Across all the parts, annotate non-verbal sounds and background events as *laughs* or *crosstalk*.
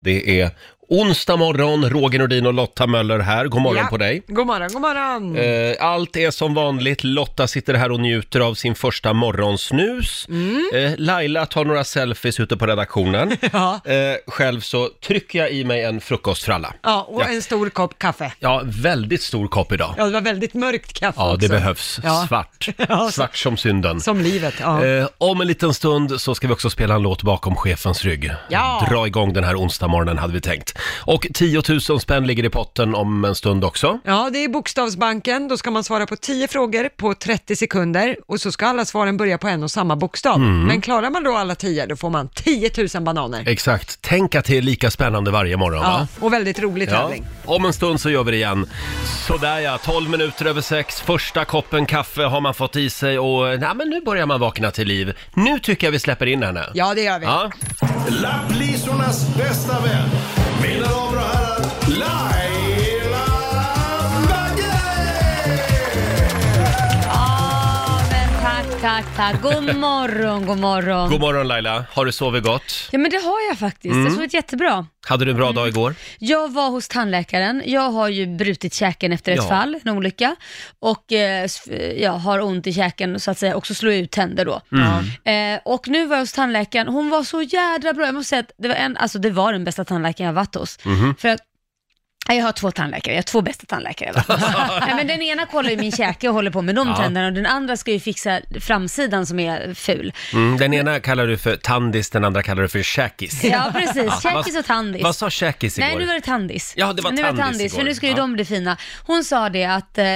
Det är onsdag morgon, Roger Nordin och Lotta Möller här. God morgon på dig. God morgon, god morgon. Eh, Allt är som vanligt. Lotta sitter här och njuter av sin första morgonsnus. Eh, Laila tar några selfies ute på redaktionen. *laughs* Ja. Eh, Själv så trycker jag i mig en frukostfralla. Ja, och en stor kopp kaffe. Ja, väldigt stor kopp idag. Ja, det var väldigt mörkt kaffe Ja, det också. behövs. Ja. Svart. *laughs* Ja, Svart som synden. Som livet, ja. Eh, om en liten stund så ska vi också spela en låt bakom chefens rygg. Ja. Dra igång den här onsdagsmorgonen hade vi tänkt. Och 10 000 spänn ligger i potten om en stund också. Ja, det är Bokstavsbanken. Då ska man svara på 10 frågor på 30 sekunder och så ska alla svaren börja på en och samma bokstav. Mm. Men klarar man då alla 10, då får man 10 000 bananer. Exakt. Tänk att det är lika spännande varje morgon, va? Ja, och väldigt rolig Ja. tävling. Om en stund så gör vi det igen. Sådär ja, 12 minuter över sex. Första koppen kaffe har man fått i sig och nej, men nu börjar man vakna till liv. Nu tycker jag vi släpper in henne. Ja, det gör vi. Ja. Lapplisornas bästa vän. Mina damer Laila tack, tack. God morgon, god morgon. God morgon Laila, har du sovit gott? Ja, men det har jag faktiskt. Mm. Jag sovit jättebra. Hade du en bra dag igår? Jag var hos tandläkaren. Jag har ju brutit käken efter ett Ja. fall, en olycka. Och eh, s- jag har ont i käken så att säga, också slå ut tänder då. Mm. Eh, och nu var jag hos tandläkaren. Hon var så jädra bra. Jag måste säga att det var, en, alltså det var den bästa tandläkaren jag varit hos. Mhm. För att Jag har två tandläkare, jag har två bästa tandläkare. *laughs* Nej, men den ena kollar ju min käke och håller på med de Ja. tänderna och den andra ska ju fixa framsidan som är ful. Mm, den ena kallar du för tandis, den andra kallar du för käkis. Ja, precis. vad- Käkis och tandis. Vad sa käkis igår? Nej, nu var det tandis. Ja, det var nu tandis, igår. för nu ska ju Ja. de bli fina. Hon sa det att, eh,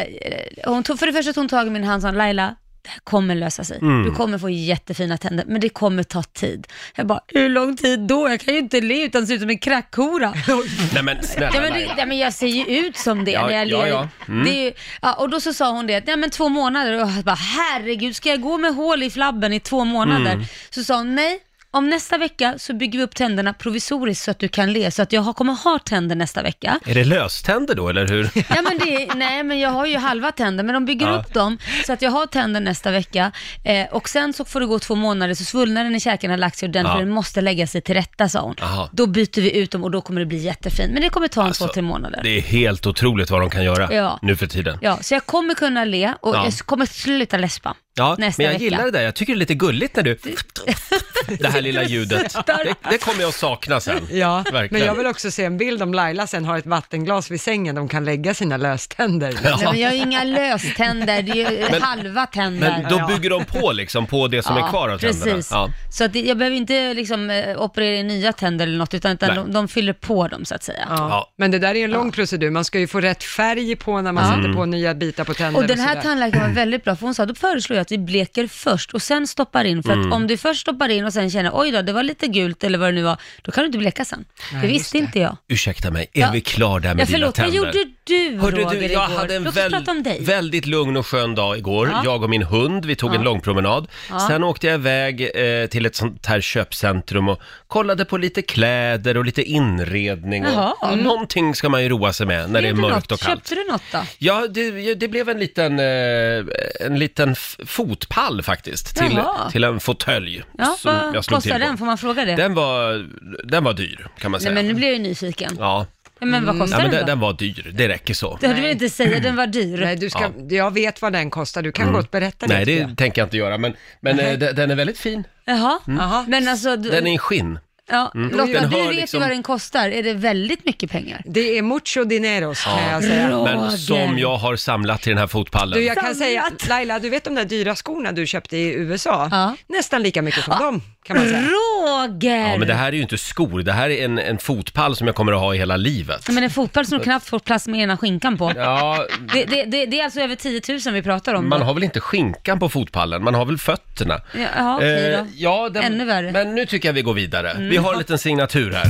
hon tog, för det första tog hon tag i min hand och sa, Laila, det här kommer lösa sig. Mm. Du kommer få jättefina tänder, men det kommer ta tid. Jag bara, hur lång tid då? Jag kan ju inte le utan se ut som en krackhora. *laughs* Nej men snälla Ja men, Laila. ja men jag ser ju ut som det Ja, när jag ja, ler. ja. Mm. Det är, ju- ja, och då så sa hon det, ja men två månader. Och jag bara, herregud, ska jag gå med hål i flabben i två månader? Mm. Så sa hon, nej. Om nästa vecka så bygger vi upp tänderna provisoriskt så att du kan le, så att jag kommer ha tänder nästa vecka. Är det löständer då eller hur? Ja, men det, *laughs* nej, men jag har ju halva tänder, men de bygger Ja. upp dem så att jag har tänder nästa vecka. Eh, och sen så får det gå två månader, så svullnaden i käken har lagt sig ordentligt, Ja. den måste lägga sig till rätta, sa hon. Aha. Då byter vi ut dem och då kommer det bli jättefint. Men det kommer ta en Alltså, två, tre månader. Det är helt otroligt vad de kan göra Ja. nu för tiden. Ja, så jag kommer kunna le och Ja. jag kommer sluta läspa. Ja, nästa men jag vecka. gillar det där. Jag tycker det är lite gulligt när du... *laughs* Det här lilla ljudet. Det, det kommer jag att sakna sen. Ja, Verkligen. men jag vill också se en bild om Laila sen har ett vattenglas vid sängen de kan lägga sina löständer. Nej, men jag har ju inga löständer, det är ju Men- halva tänder. Men då bygger de på liksom på det som är kvar av tänderna. precis. Ja. Så att det, jag behöver inte liksom eh, operera in nya tänder eller något, utan, utan Nej. de, de fyller på dem så att säga. Ja. Ja. Men det där är ju en lång procedur, man ska ju få rätt färg på när man sätter på nya bitar på tänderna Och den här sådär. tandläkaren var väldigt bra, för hon sa, då föreslår jag att vi bleker först och sen stoppar in, för Mm. att om du först stoppar in och sen känner, oj då, det var lite gult eller vad det nu var, då kan du inte bleka sen. Nej, det visste det. inte jag. Ursäkta mig, är Ja. vi klar där med Ja, dina förlåt, vad tänder? gjorde du Hörde Roger du, jag igår? hade en Låt oss väl, prata om dig. väldigt lugn och skön dag igår. Ja. Jag och min hund, vi tog en Ja. långpromenad. Ja. Sen åkte jag iväg eh, till ett sånt här köpcentrum och kollade på lite kläder och lite inredning. Och, Jaha. Någonting ska man ju roa sig med när det är mörkt något? och kallt. Köpte du något då? Ja, det, det blev en liten, eh, en liten f- fotpall faktiskt till, Jaha. till en fåtölj. Ja, som vad jag slog till kostar på. den? Får man fråga det? Den var, den var dyr kan man Nej säga. men nu blir jag ju nyfiken. Ja, Ja, men vad kostar ja men den den, då? den var dyr, det räcker så. Det hade du väl inte säga, den var dyr? Nej, du ska, jag vet vad den kostar, du kan gott berätta Mm. Nej, det. det tänker jag inte göra, men, men eh, den, den är väldigt fin. Jaha, Jaha. men alltså, du, Den är i skinn. Ja, Lotta, Mm. Den du vet liksom- ju vad den kostar. Är det väldigt mycket pengar? Det är mucho dineros kan jag säga. Men som jag har samlat till den här fotpallen. Du, jag kan Samlat. säga, Laila, du vet de där dyra skorna du köpte i USA? Ja. Nästan lika mycket som dem, kan man säga. Roger! Ja, men det här är ju inte skor, det här är en, en fotpall som jag kommer att ha i hela livet. Men en fotboll som du knappt får plats med ena skinkan på. Ja, Det, det, det, det är alltså över 10 000 vi pratar om. man då. har väl inte skinkan på fotpallen, man har väl fötterna. Ja, Jaha, okej Eh, då. ja, den, Ännu värre. Mm. Men nu tycker jag vi går vidare. Vi har en liten signatur här.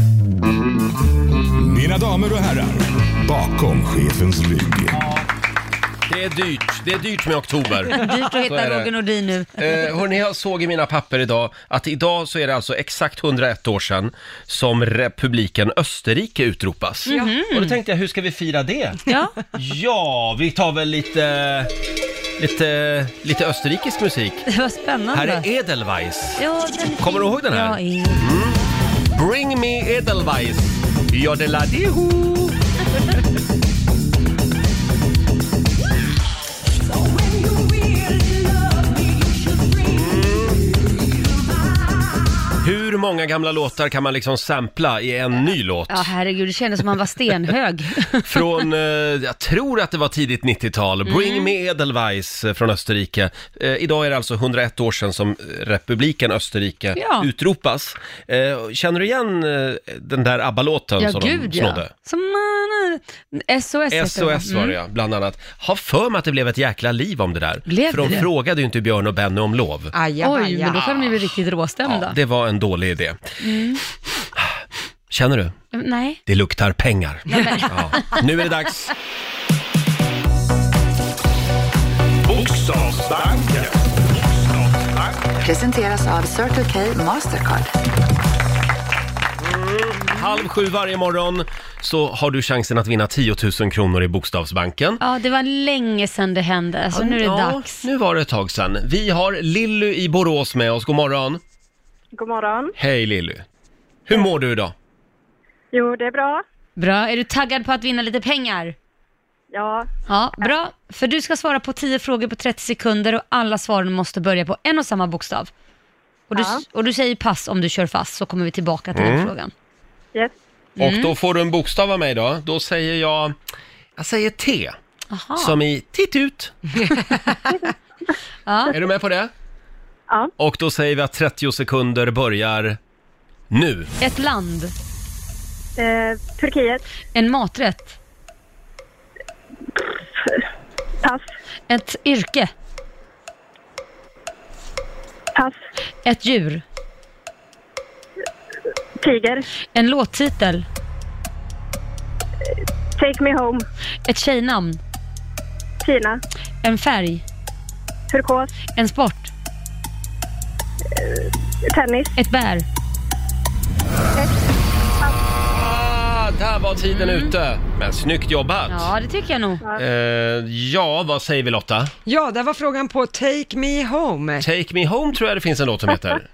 Mina damer och herrar, bakom chefens rygg. Det är dyrt, det är dyrt med oktober. *laughs* Dyrt att Så är hitta det. Roger Nordin nu. Eh, hörni, jag såg i mina papper idag att idag så är det alltså exakt 101 år sedan som republiken Österrike utropas. Och då tänkte jag, hur ska vi fira det? Ja, Ja, vi tar väl lite, lite, lite österrikisk musik. *laughs* det var spännande. Här är Edelweiss. Ja, den... Kommer du ihåg den här? Ja, i- Bring me Edelweiss. Jodeladiho! Hur många gamla låtar kan man liksom sampla i en ny låt? Ja, herregud, det kändes som man var stenhög. *laughs* Från, eh, jag tror att det var tidigt 90-tal, Bring Me Edelweiss eh, från Österrike. Eh, idag är det alltså 101 år sedan som eh, republiken Österrike Ja. utropas. Eh, känner du igen eh, den där ABBA-låten Ja, som gud de ja. snodde? Som. SOS heter SOS var va? det ja, bland annat. Har för mig att det blev ett jäkla liv om det där. Blev för de det? frågade ju inte Björn och Benny om lov. Mm. Oj, men då kan de bli riktigt råstämda. Ja, det var en dålig idé. Känner du? Nej. Det luktar pengar. Ja. Nu är det dags. Bokstavsbanken. Presenteras av Circle K Mastercard. Halv sju varje morgon så har du chansen att vinna 10 000 kronor i Bokstavsbanken. Ja, det var länge sedan det hände, så nu är det Ja, dags. Nu var det ett tag sedan. Vi har Lilly i Borås med oss. God morgon. God morgon. Hej Lilly. Hur mår du idag? Jo, det är bra. Bra, är du taggad på att vinna lite pengar? Ja, Ja, bra. För du ska svara på 10 frågor på 30 sekunder och alla svaren måste börja på en och samma bokstav. Och du, Ja. och du säger pass om du kör fast, så kommer vi tillbaka till den frågan. yes. Och då får du en bokstav av mig då. Då säger jag, jag säger T. Aha. Som i titt ut. *laughs* Ja. Är du med på det? Ja. Och då säger vi att 30 sekunder börjar nu. Ett land, Eh, Turkiet. en maträtt, Pass. ett yrke, Pass. ett djur, Tiger. en låttitel, Take me home. ett tjejnamn, Kina. en färg, Turkos. en sport, Tennis. ett bär. Ah, där var tiden ute. Men snyggt jobbat. Ja, det tycker jag nog. Eh, ja, vad säger vi Lotta? Ja, där var frågan på Take Me Home. Take Me Home tror jag det finns en låt som heter. *laughs*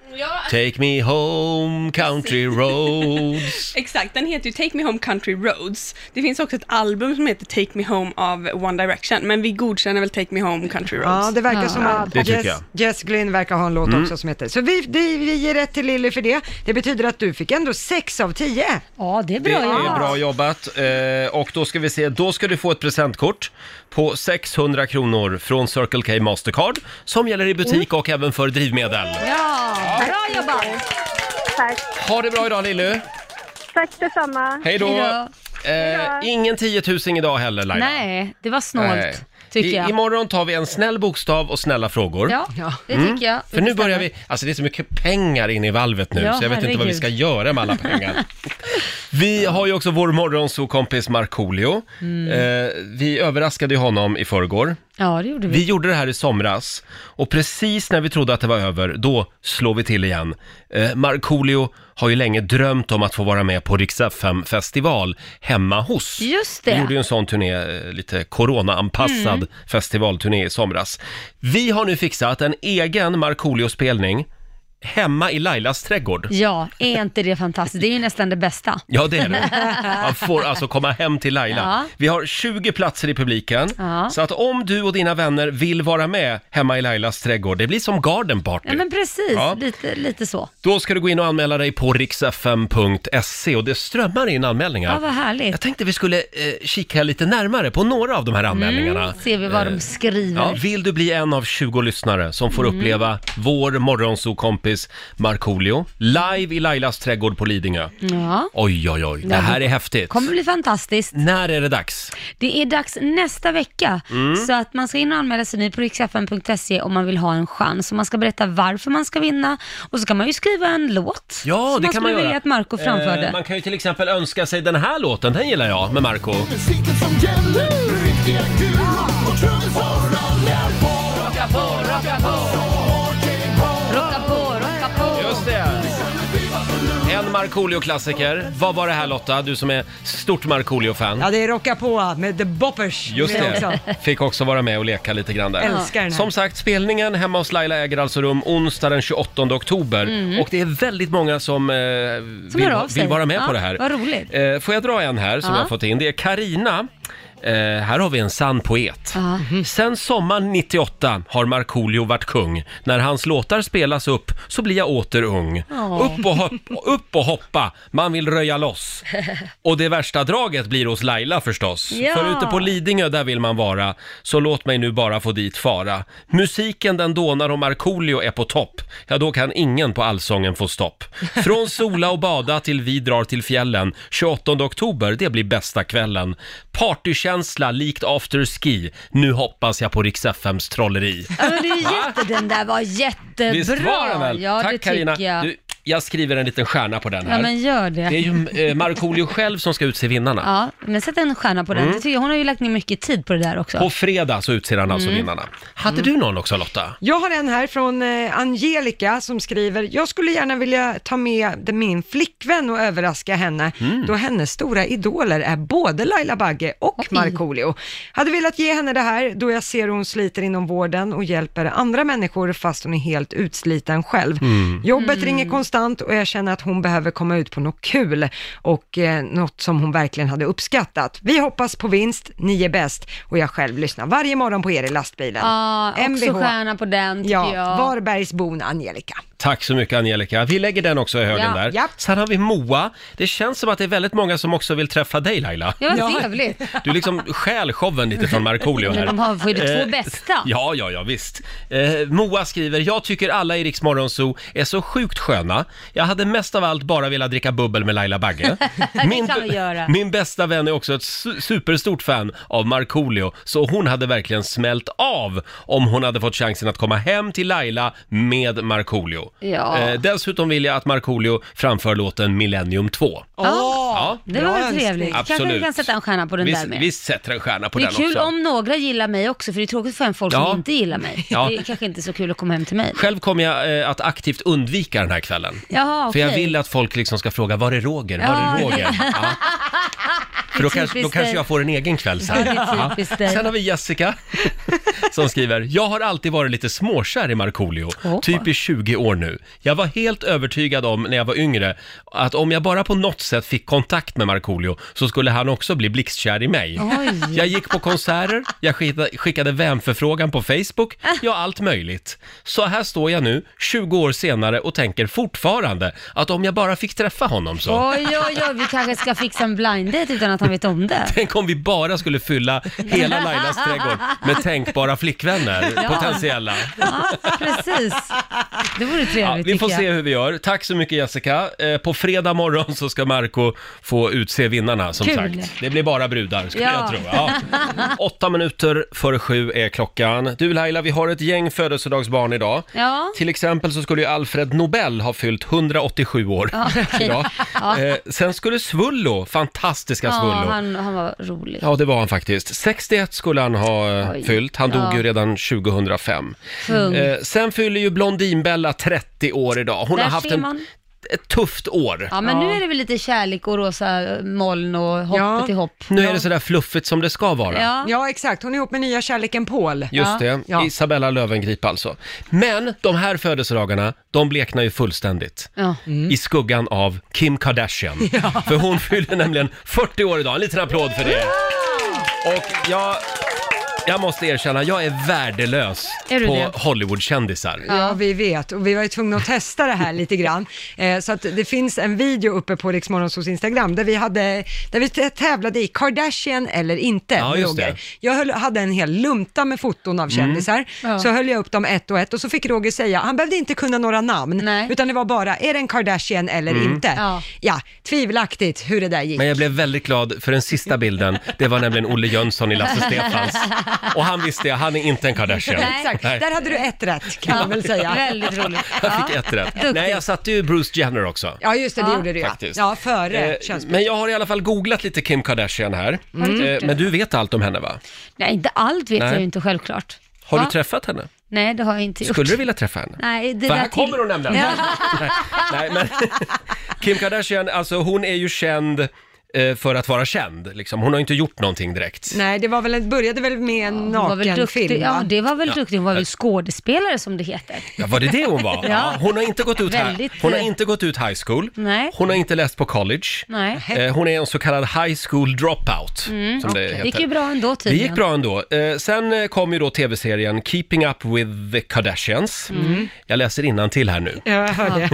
Take Me Home Country Roads. *laughs* Exakt, den heter ju Take Me Home Country Roads. Det finns också ett album som heter Take Me Home av One Direction, men vi godkänner väl Take Me Home Country Roads. Ja, det verkar Ja. som att Det Jess, jag. Mm. Jess Glynn verkar ha en låt också som heter. Så vi, vi, vi ger rätt till Lilly för det. Det betyder att du fick ändå 6 av 10. Ja, det är Det bra är jobbat. bra jobbat. Eh, och då ska vi se, då ska du få ett presentkort på 600 kronor från Circle K Mastercard som gäller i butik och även för drivmedel. Ja, bra jobbat. Tack. Ha det bra idag Lilly! Tack detsamma. Hej då! Hejdå. Eh, ingen 10 000 idag heller Laila. Nej, det var snålt, Nej. Tycker I, jag. imorgon tar vi en snäll bokstav och snälla frågor. Ja, det tycker jag. Mm. För nu börjar vi, alltså det är så mycket pengar inne i valvet nu Ja, så jag vet inte vad vi herregud. ska göra med alla pengar. *laughs* Vi har ju också vår morgonsokompis Markoolio. Mm. Eh, vi överraskade ju honom i förrgår. Ja, det gjorde vi. Vi gjorde det här i somras och precis när vi trodde att det var över, då slår vi till igen. Eh, Markoolio har ju länge drömt om att få vara med på Rix festival hemma hos. Just Vi det. gjorde ju en sån turné, eh, lite corona-anpassad Mm. festivalturné i somras. Vi har nu fixat en egen Markoolio-spelning hemma i Lailas trädgård. Ja, är inte det fantastiskt? Det är ju nästan det bästa. Ja, det är det. *laughs* Man får alltså komma hem till Laila. Ja. Vi har 20 platser i publiken. Ja. Så att om du och dina vänner vill vara med hemma i Lailas trädgård, det blir som garden party. Ja, men precis. Ja. Lite, lite så. Då ska du gå in och anmäla dig på riksfm.se och det strömmar in anmälningar. Ja, vad härligt. Jag tänkte vi skulle eh, kika lite närmare på några av de här anmälningarna. Mm, ser vi vad de skriver. Ja, vill du bli en av 20 lyssnare som får Mm. uppleva vår morgonsokompis Markoolio live i Lailas trädgård på Lidingö? Ja. Oj, oj, oj, det här är häftigt. kommer bli fantastiskt. När är det dags? Det är dags nästa vecka, Mm. så att man ska in och anmäla sig nu på riksfn.se om man vill ha en chans. Och man ska berätta varför man ska vinna och så kan man ju skriva en låt Ja, som det man kan man skulle göra. vilja att Marco framförde. Eh, man kan ju till exempel önska sig den här låten, den gillar jag, med Marco. Musiken som gäller, riktiga kul och trummisar på. Rocka på, rocka på! Markoolio-klassiker. Vad var det här Lotta, du som är stort Markoolio-fan? Ja, det är Rocka på med The Boppers. Just med det, också. fick också vara med och leka lite grann där. Älskar den här. Som sagt, spelningen hemma hos Laila äger alltså rum onsdag den 28 oktober. Och det är väldigt många som, eh, Mm. Vill, hör av sig. vill vara med Ja, på det här. vad roligt. Eh, får jag dra en här som Ja. jag har fått in? Det är Karina. Eh, här har vi en sann poet. Ja. Sen sommaren 98 har Markoolio varit kung. När hans låtar spelas upp så blir jag åter ung. Ja. Upp, och hoppa, upp och hoppa, man vill röja loss. *laughs* Och det värsta draget blir hos Laila förstås. Ja. För ute på Lidingö, där vill man vara. Så låt mig nu bara få dit fara. Musiken den dånar och Markoolio är på topp. Ja, då kan ingen på allsången få stopp. Från sola och bada till vi drar till fjällen. 28 oktober, det blir bästa kvällen. Partykänsla likt afterski. Nu hoppas jag på Rix FMs trolleri. Ja, men det är jätte, den där var jättebra. Visst var den väl? Ja, Tack det Carina. tycker jag. Du, jag skriver en liten stjärna på den här. Ja, men gör det. Det är ju eh, Markoolio *laughs* själv som ska utse vinnarna. Ja, men sätt en stjärna på den. Mm. Det tycker jag. Hon har ju lagt ner mycket tid på det där också. På fredag så utser han alltså Mm. vinnarna. Hade du någon också Lotta? Jag har en här från eh, Angelica som skriver, jag skulle gärna vilja ta med min flickvän och överraska henne, Mm. då hennes stora idoler är både Laila Bagge och Markoolio. Hade velat ge henne det här då jag ser hon sliter inom vården och hjälper andra människor fast hon är helt utsliten själv. Mm. Jobbet Mm. ringer konstant och jag känner att hon behöver komma ut på något kul och eh, något som hon verkligen hade uppskattat. Vi hoppas på vinst, ni är bäst och jag själv lyssnar varje morgon på er i lastbilen. Ja, också MVH. stjärna på den tycker Ja, jag. Varbergsbon Angelica. Tack så mycket Angelica. Vi lägger den också i högen Ja. där. Japp. Sen har vi Moa. Det känns som att det är väldigt många som också vill träffa dig Laila. Ja, vad trevligt. Du liksom stjäl showen lite från Markoolio här. Men de har får ju de två Eh, bästa. Ja, ja, ja, visst. Eh, Moa skriver, jag tycker alla i Rix Morgonzoo är så sjukt sköna. Jag hade mest av allt bara velat dricka bubbel med Laila Bagge. *laughs* Min, kan vi göra. min bästa vän är också ett su- superstort fan av Markoolio, så hon hade verkligen smält av om hon hade fått chansen att komma hem till Laila med Markoolio. Ja. Eh, dessutom vill jag att Markoolio framför låten Millennium 2. Ja, Det var väl trevligt. Kanske vi Absolut. kan sätta en stjärna på den Vi, där med. vi sätter en stjärna på det är den kul också. om några gillar mig också, för det är tråkigt för en folk Ja. som inte gillar mig. Ja. Det är kanske inte så kul att komma hem till mig. Själv kommer jag eh, att aktivt undvika den här kvällen. Jaha, För jag vill att folk liksom ska fråga, var är Roger? Var Ja, är det- Roger? Ja. *laughs* För då, kanske, då typiskt kanske dig. jag får en egen kväll sen. *laughs* Det är typiskt dig. Sen har vi Jessica *laughs* som skriver, jag har alltid varit lite småkär i Markoolio, Åh. typ i 20 år nu. Jag var helt övertygad om när jag var yngre att om jag bara på något sätt fick kontakt med Markoolio så skulle han också bli blixtkär i mig. Oj. Jag gick på konserter, jag skickade, skickade vänförfrågan på Facebook, ja allt möjligt. Så här står jag nu, 20 år senare och tänker fortfarande att om jag bara fick träffa honom så. Oj, oj, oj, vi kanske ska fixa en blind date utan att han vet om det. Tänk om vi bara skulle fylla hela Lailas trädgård med tänkbara flickvänner, potentiella. Ja, precis. Det vore trevligt vi får tycker se jag. hur vi gör. Tack så mycket Jessica. Eh, på fredag morgon så ska Marco få utse vinnarna som Kul. sagt. Det blir bara brudar skulle Ja. jag tro. Ja. *laughs* Åtta minuter före sju är klockan. Du Laila, vi har ett gäng födelsedagsbarn idag. Ja. Till exempel så skulle ju Alfred Nobel ha fyllt 187 år Ja, okej. *laughs* idag. Ja. Eh, sen skulle Svullo, fantastiska Ja, Svullo. han, han var rolig. Ja, det var han faktiskt. 61 skulle han ha eh, Oj. fyllt. Han dog Ja. ju redan 2005. Kung. Eh, sen fyller ju Blondinbella 30 år idag. Hon Där har haft ser en, man. ett tufft år. Ja, men Ja. nu är det väl lite kärlek och rosa moln och hoppet Ja. i hopp. Nu är det sådär fluffigt som det ska vara. Ja. Ja, exakt. Hon är ihop med nya kärleken Paul. Just Ja. det, Ja. Isabella Löwengrip alltså. Men de här födelsedagarna, de bleknar ju fullständigt. Ja. I skuggan av Kim Kardashian. *laughs* För hon fyller nämligen 40 år idag. En liten applåd för det. Och jag, jag måste erkänna, jag är värdelös Är du på det? Hollywoodkändisar. Ja, vi vet. Och vi var ju tvungna att testa det här lite grann. *laughs* Eh, så att det finns en video uppe på Riksmorgonsos Instagram där vi, hade, där vi tävlade i Kardashian eller inte. Ja, just Roger. det. Mm. Jag höll, hade en hel lunta med foton av kändisar. Ja. Så höll jag upp dem ett och ett och så fick Roger säga, han behövde inte kunna några namn, Nej. utan det var bara, är det en Kardashian eller Mm. inte? Ja. ja, tvivelaktigt hur det där gick. Men jag blev väldigt glad för den sista bilden, det var nämligen Olle Jönsson i Lasse *laughs* Stefans. Och han visste jag, han är inte en Kardashian. Nej. Exakt, Nej. där hade du ett rätt kan man väl säga. Väldigt roligt. Jag fick ett rätt. Duktig. Nej, jag satte ju Bruce Jenner också. Ja, just det, det Ja. gjorde du ja. Faktiskt. Ja, före Eh, könsbyte. men jag har i alla fall googlat lite Kim Kardashian här. Du gjort Eh, det? men du vet allt om henne va? Nej, inte allt vet Nej. jag ju inte självklart. Har Va? du träffat henne? Nej, det har jag inte gjort. Skulle du vilja träffa henne? Nej, det För där här kommer hon nämligen. Ja. Nej, *laughs* nej, men *laughs* Kim Kardashian, alltså hon är ju känd eh, för att vara känd. Liksom. Hon har inte gjort någonting direkt. Nej, det var väl, en- började väl med en Hon var väl nakenfilm. Ja, va? det var väl duktig. Hon var väl skådespelare som det heter. Ja, var det det hon var? *laughs* Ja. Hon har inte gått ut här. Väldigt, Hon har eh, inte gått ut high school. Nej. Hon har inte läst på college. Nej. Eh, hon är en så kallad high school dropout, som det Mm. Det heter. gick ju bra ändå Det tydligen. gick bra ändå. Eh, sen eh, kom ju då tv-serien Keeping Up With The Kardashians. Mm. Jag läser till här nu. Ja, jag hörde.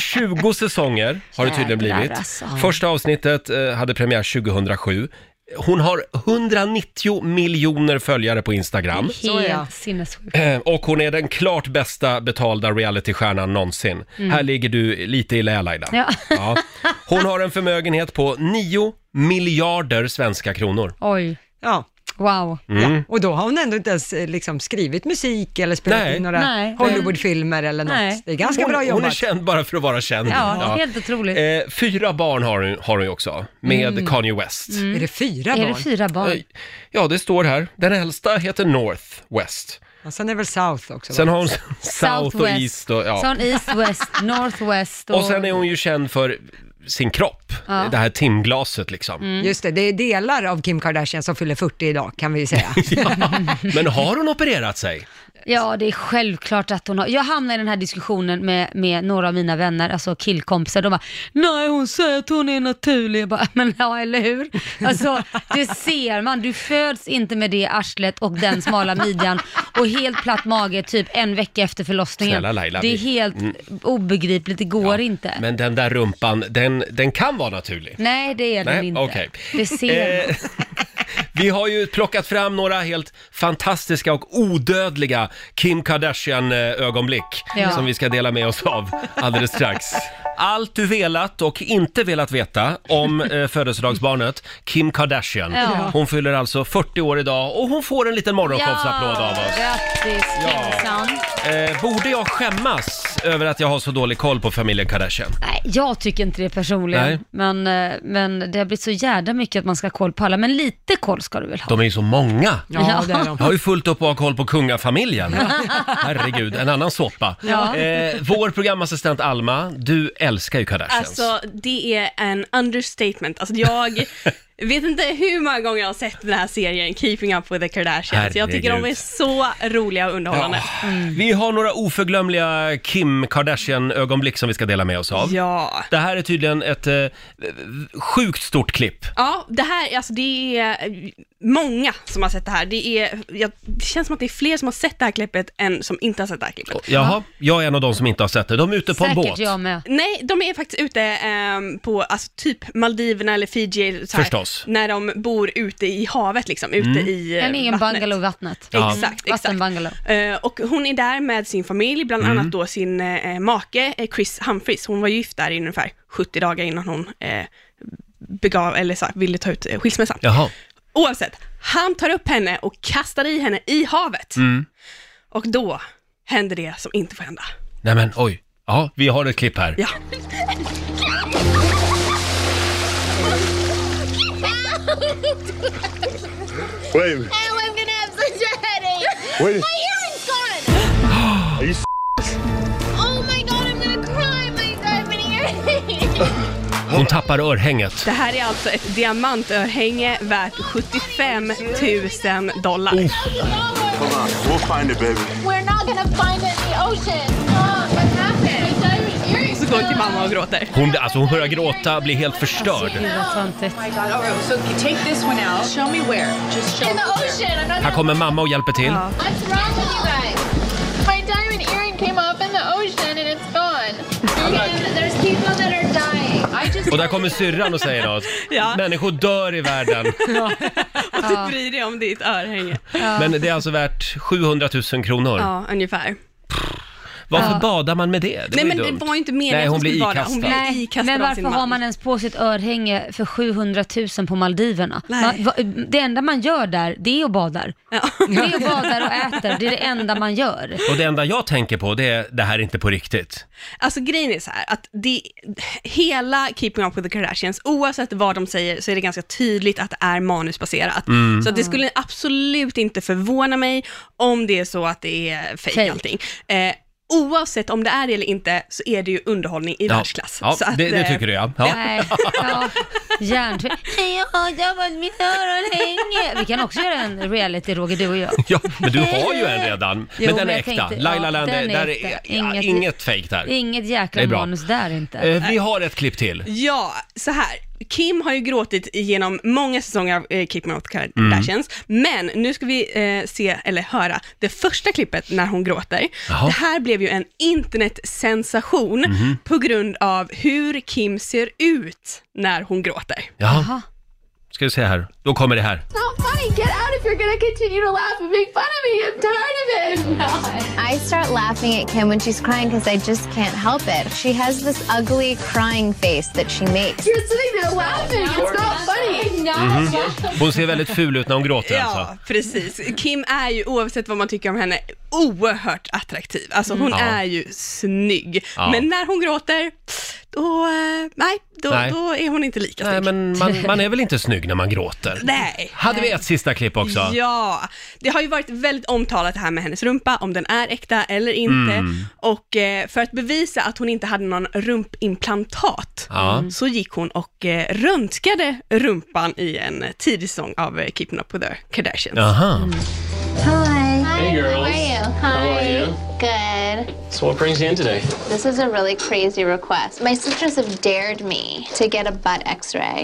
20 *laughs* säsonger har det tydligen Jävlar, blivit. alltså. Första avsnittet eh, hade premiär 2007. Hon har 190 miljoner följare på Instagram. Så är jag. Helt sinnessjukt. Eh, Och hon är den klart bästa betalda realitystjärnan någonsin. Här ligger du lite i lä Laila. Mm. Ja. Ja. Hon har en förmögenhet på 9 miljarder svenska kronor. Oj, Ja. Wow. Mm. Ja, och då har hon ändå inte ens eh, liksom, skrivit musik eller spelat Nej. in några Nej. Hollywoodfilmer eller något. Nej. Det är ganska hon, bra hon jobbat. är känd bara för att vara känd. Ja, helt otroligt. Eh, fyra barn har hon, har hon ju också, med Kanye West. Är det fyra Är barn? det fyra barn? Eh, Ja, det står här. Den äldsta heter North West. Och sen är väl South också? Sen har hon South och East och, Så ja. har hon East, West, North, West och... och sen är hon ju känd för sin kropp. Ja. Det här timglaset liksom. Mm. Just det, det är delar av Kim Kardashian som fyller 40 idag kan vi ju säga. *laughs* Men har hon opererat sig? Ja, det är självklart att hon har. Jag hamnar i den här diskussionen med, med några av mina vänner, alltså killkompisar. De bara, nej hon säger att hon är naturlig. Jag bara, *laughs* men ja, eller hur? Alltså, det ser man. Du föds inte med det arslet och den smala midjan och helt platt mage typ en vecka efter förlossningen. Snälla Laila, det är vi- helt obegripligt, det går inte. Men den där rumpan, den, den kan vara naturlig. Nej, det är den Nej, inte. okej. Det ser man. Vi har ju plockat fram några helt fantastiska och odödliga Kim Kardashian-ögonblick Ja. som vi ska dela med oss av alldeles strax. Allt du velat och inte velat veta om eh, födelsedagsbarnet Kim Kardashian. Ja. Hon fyller alltså 40 år idag och hon får en liten morgonshowsapplåd av oss. grattis Kingsan. Eh, borde jag skämmas över att jag har så dålig koll på familjen Kardashian? Nej, jag tycker inte det personligen. Nej. Men, eh, men det har blivit så jävla mycket att man ska ha koll på alla. Men lite koll ska du väl ha? De är ju så många. Ja, det är de. Jag har ju fullt upp att ha koll på kungafamiljen. Herregud, en annan såpa. Ja. Eh, vår programassistent Alma, du älskar ju Kardashians. Alltså, det är en understatement. Alltså, jag *laughs* vet inte hur många gånger jag har sett den här serien, Keeping Up With The Kardashians. Jag tycker de Herregud. är så roliga och underhållande. Ja. Vi har några oförglömliga Kim Kardashian-ögonblick som vi ska dela med oss av. Ja. Det här är tydligen ett eh, sjukt stort klipp. Ja, det här, alltså det är många som har sett det här. Det, är, jag, det känns som att det är fler som har sett det här klippet än som inte har sett det här klippet. Jaha, jag är en av de som inte har sett det. De är ute på en Säkert båt. jag med. Nej, de är faktiskt ute ehm, på alltså, typ Maldiverna eller Fiji, så här, Förstås. när de bor ute i havet liksom, ute Mm. i eh, En egen vattnet. bungalow i vattnet. Ja. Exakt, exakt. Vattenbungalow. Eh, och hon är där med sin familj, bland Mm. annat då sin eh, make eh, Chris Humphries. Hon var gift där i ungefär 70 dagar innan hon eh, begav, eller så här, ville ta ut eh, skilsmässan. Jaha. Oavsett, han tar upp henne och kastar i henne i havet. Mm. Och då händer det som inte får hända. Nej men oj. Ja, vi har ett klipp här. Ja. Wait. Oh, I'm gonna have such a headache. Wait. Hon tappar örhänget. Det här är alltså ett diamantörhänge värt 75 000 dollar. Come on, we'll find it, baby. We're not gonna find it in the ocean. Oh, what happened? Så går hon till mamma och gråter. Hon, alltså hon börjar gråta, blir helt förstörd. Gud vad töntigt. so take this one out. Show me where. Just show In me. the ocean. I'm not Här kommer mamma och hjälper till. What's wrong with you guys? My diamond earring came off in the ocean and it's gone. And there's people that are dying. I just Och där kommer syrran och säger något. *laughs* Ja. Människor dör i världen. *laughs* Och du bryr dig om ditt örhänge. Men det är alltså värt 700 000 kronor. Ja, ungefär. Varför Ja. badar man med det? det Nej ju men dumt. det var ju inte meningen Nej, att hon blir skulle bada. ikastad. Hon blir ikastad men av varför sin har man. man ens på sitt örhänge för 700 000 på Maldiverna? Nej. Man, va, det enda man gör där, det är att badar. Det är att badar och äter, det är det enda man gör. Och det enda jag tänker på det är, det här är inte på riktigt. Alltså grejen är så här att det, hela Keeping Up With The Kardashians, oavsett vad de säger så är det ganska tydligt att det är manusbaserat. Mm. Så att det skulle absolut inte förvåna mig om det är så att det är Fake. allting. Eh, oavsett om det är det eller inte så är det ju underhållning i Ja, världsklass. ja så att, det, det eh, tycker du ja. ja. Nej, *laughs* ja, hjärntvätt. Nej, jag har jobbat mitt örhänge. Vi kan också göra en reality, Roger, du och jag. Ja, men du har ju en redan. Jo, men den men är jag äkta. tänkte- Laila ja, Land, den är där äkta. är Inget- inget, inget fake där. Inget Det är jäkla bra. manus där inte. Eh, vi har ett klipp till. Ja, så här. Kim har ju gråtit genom många säsonger av eh, Keeping Up With The Mm. Kardashians, men nu ska vi eh, se, eller höra, det första klippet när hon gråter. Jaha. Det här blev ju en internetsensation Mhm. på grund av hur Kim ser ut när hon gråter. Jaha. Ska vi se här. Då kommer det här. It's not funny. Get out if you're gonna continue to laugh and make fun of me. I'm tired of it. *laughs* I start laughing at Kim when she's crying because I just can't help it. She has this ugly crying face that she makes. You're sitting there laughing. It's not funny. Mhm. Hon ser väldigt ful ut när hon gråter Ja, alltså. precis. Kim är ju, oavsett vad man tycker om henne, oerhört attraktiv. Alltså hon Mm. Ja. är ju snygg. Ja. Men när hon gråter, då, eh, nej, då, Nej. då är hon inte lika Nej, snygg. men man, man är väl inte snygg när man gråter? *laughs* Nej. Hade vi ett sista klipp också? Ja, det har ju varit väldigt omtalat det här med hennes rumpa, om den är äkta eller inte. Mm. Och eh, för att bevisa att hon inte hade någon rumpimplantat, Ja. så gick hon och eh, röntgade rumpan i en tidig säsong av eh, Keeping Up With The Kardashians. Jaha. Hi. How are you? Good. So what brings you in today? This is a really crazy request. My sisters have dared me to get a butt x-ray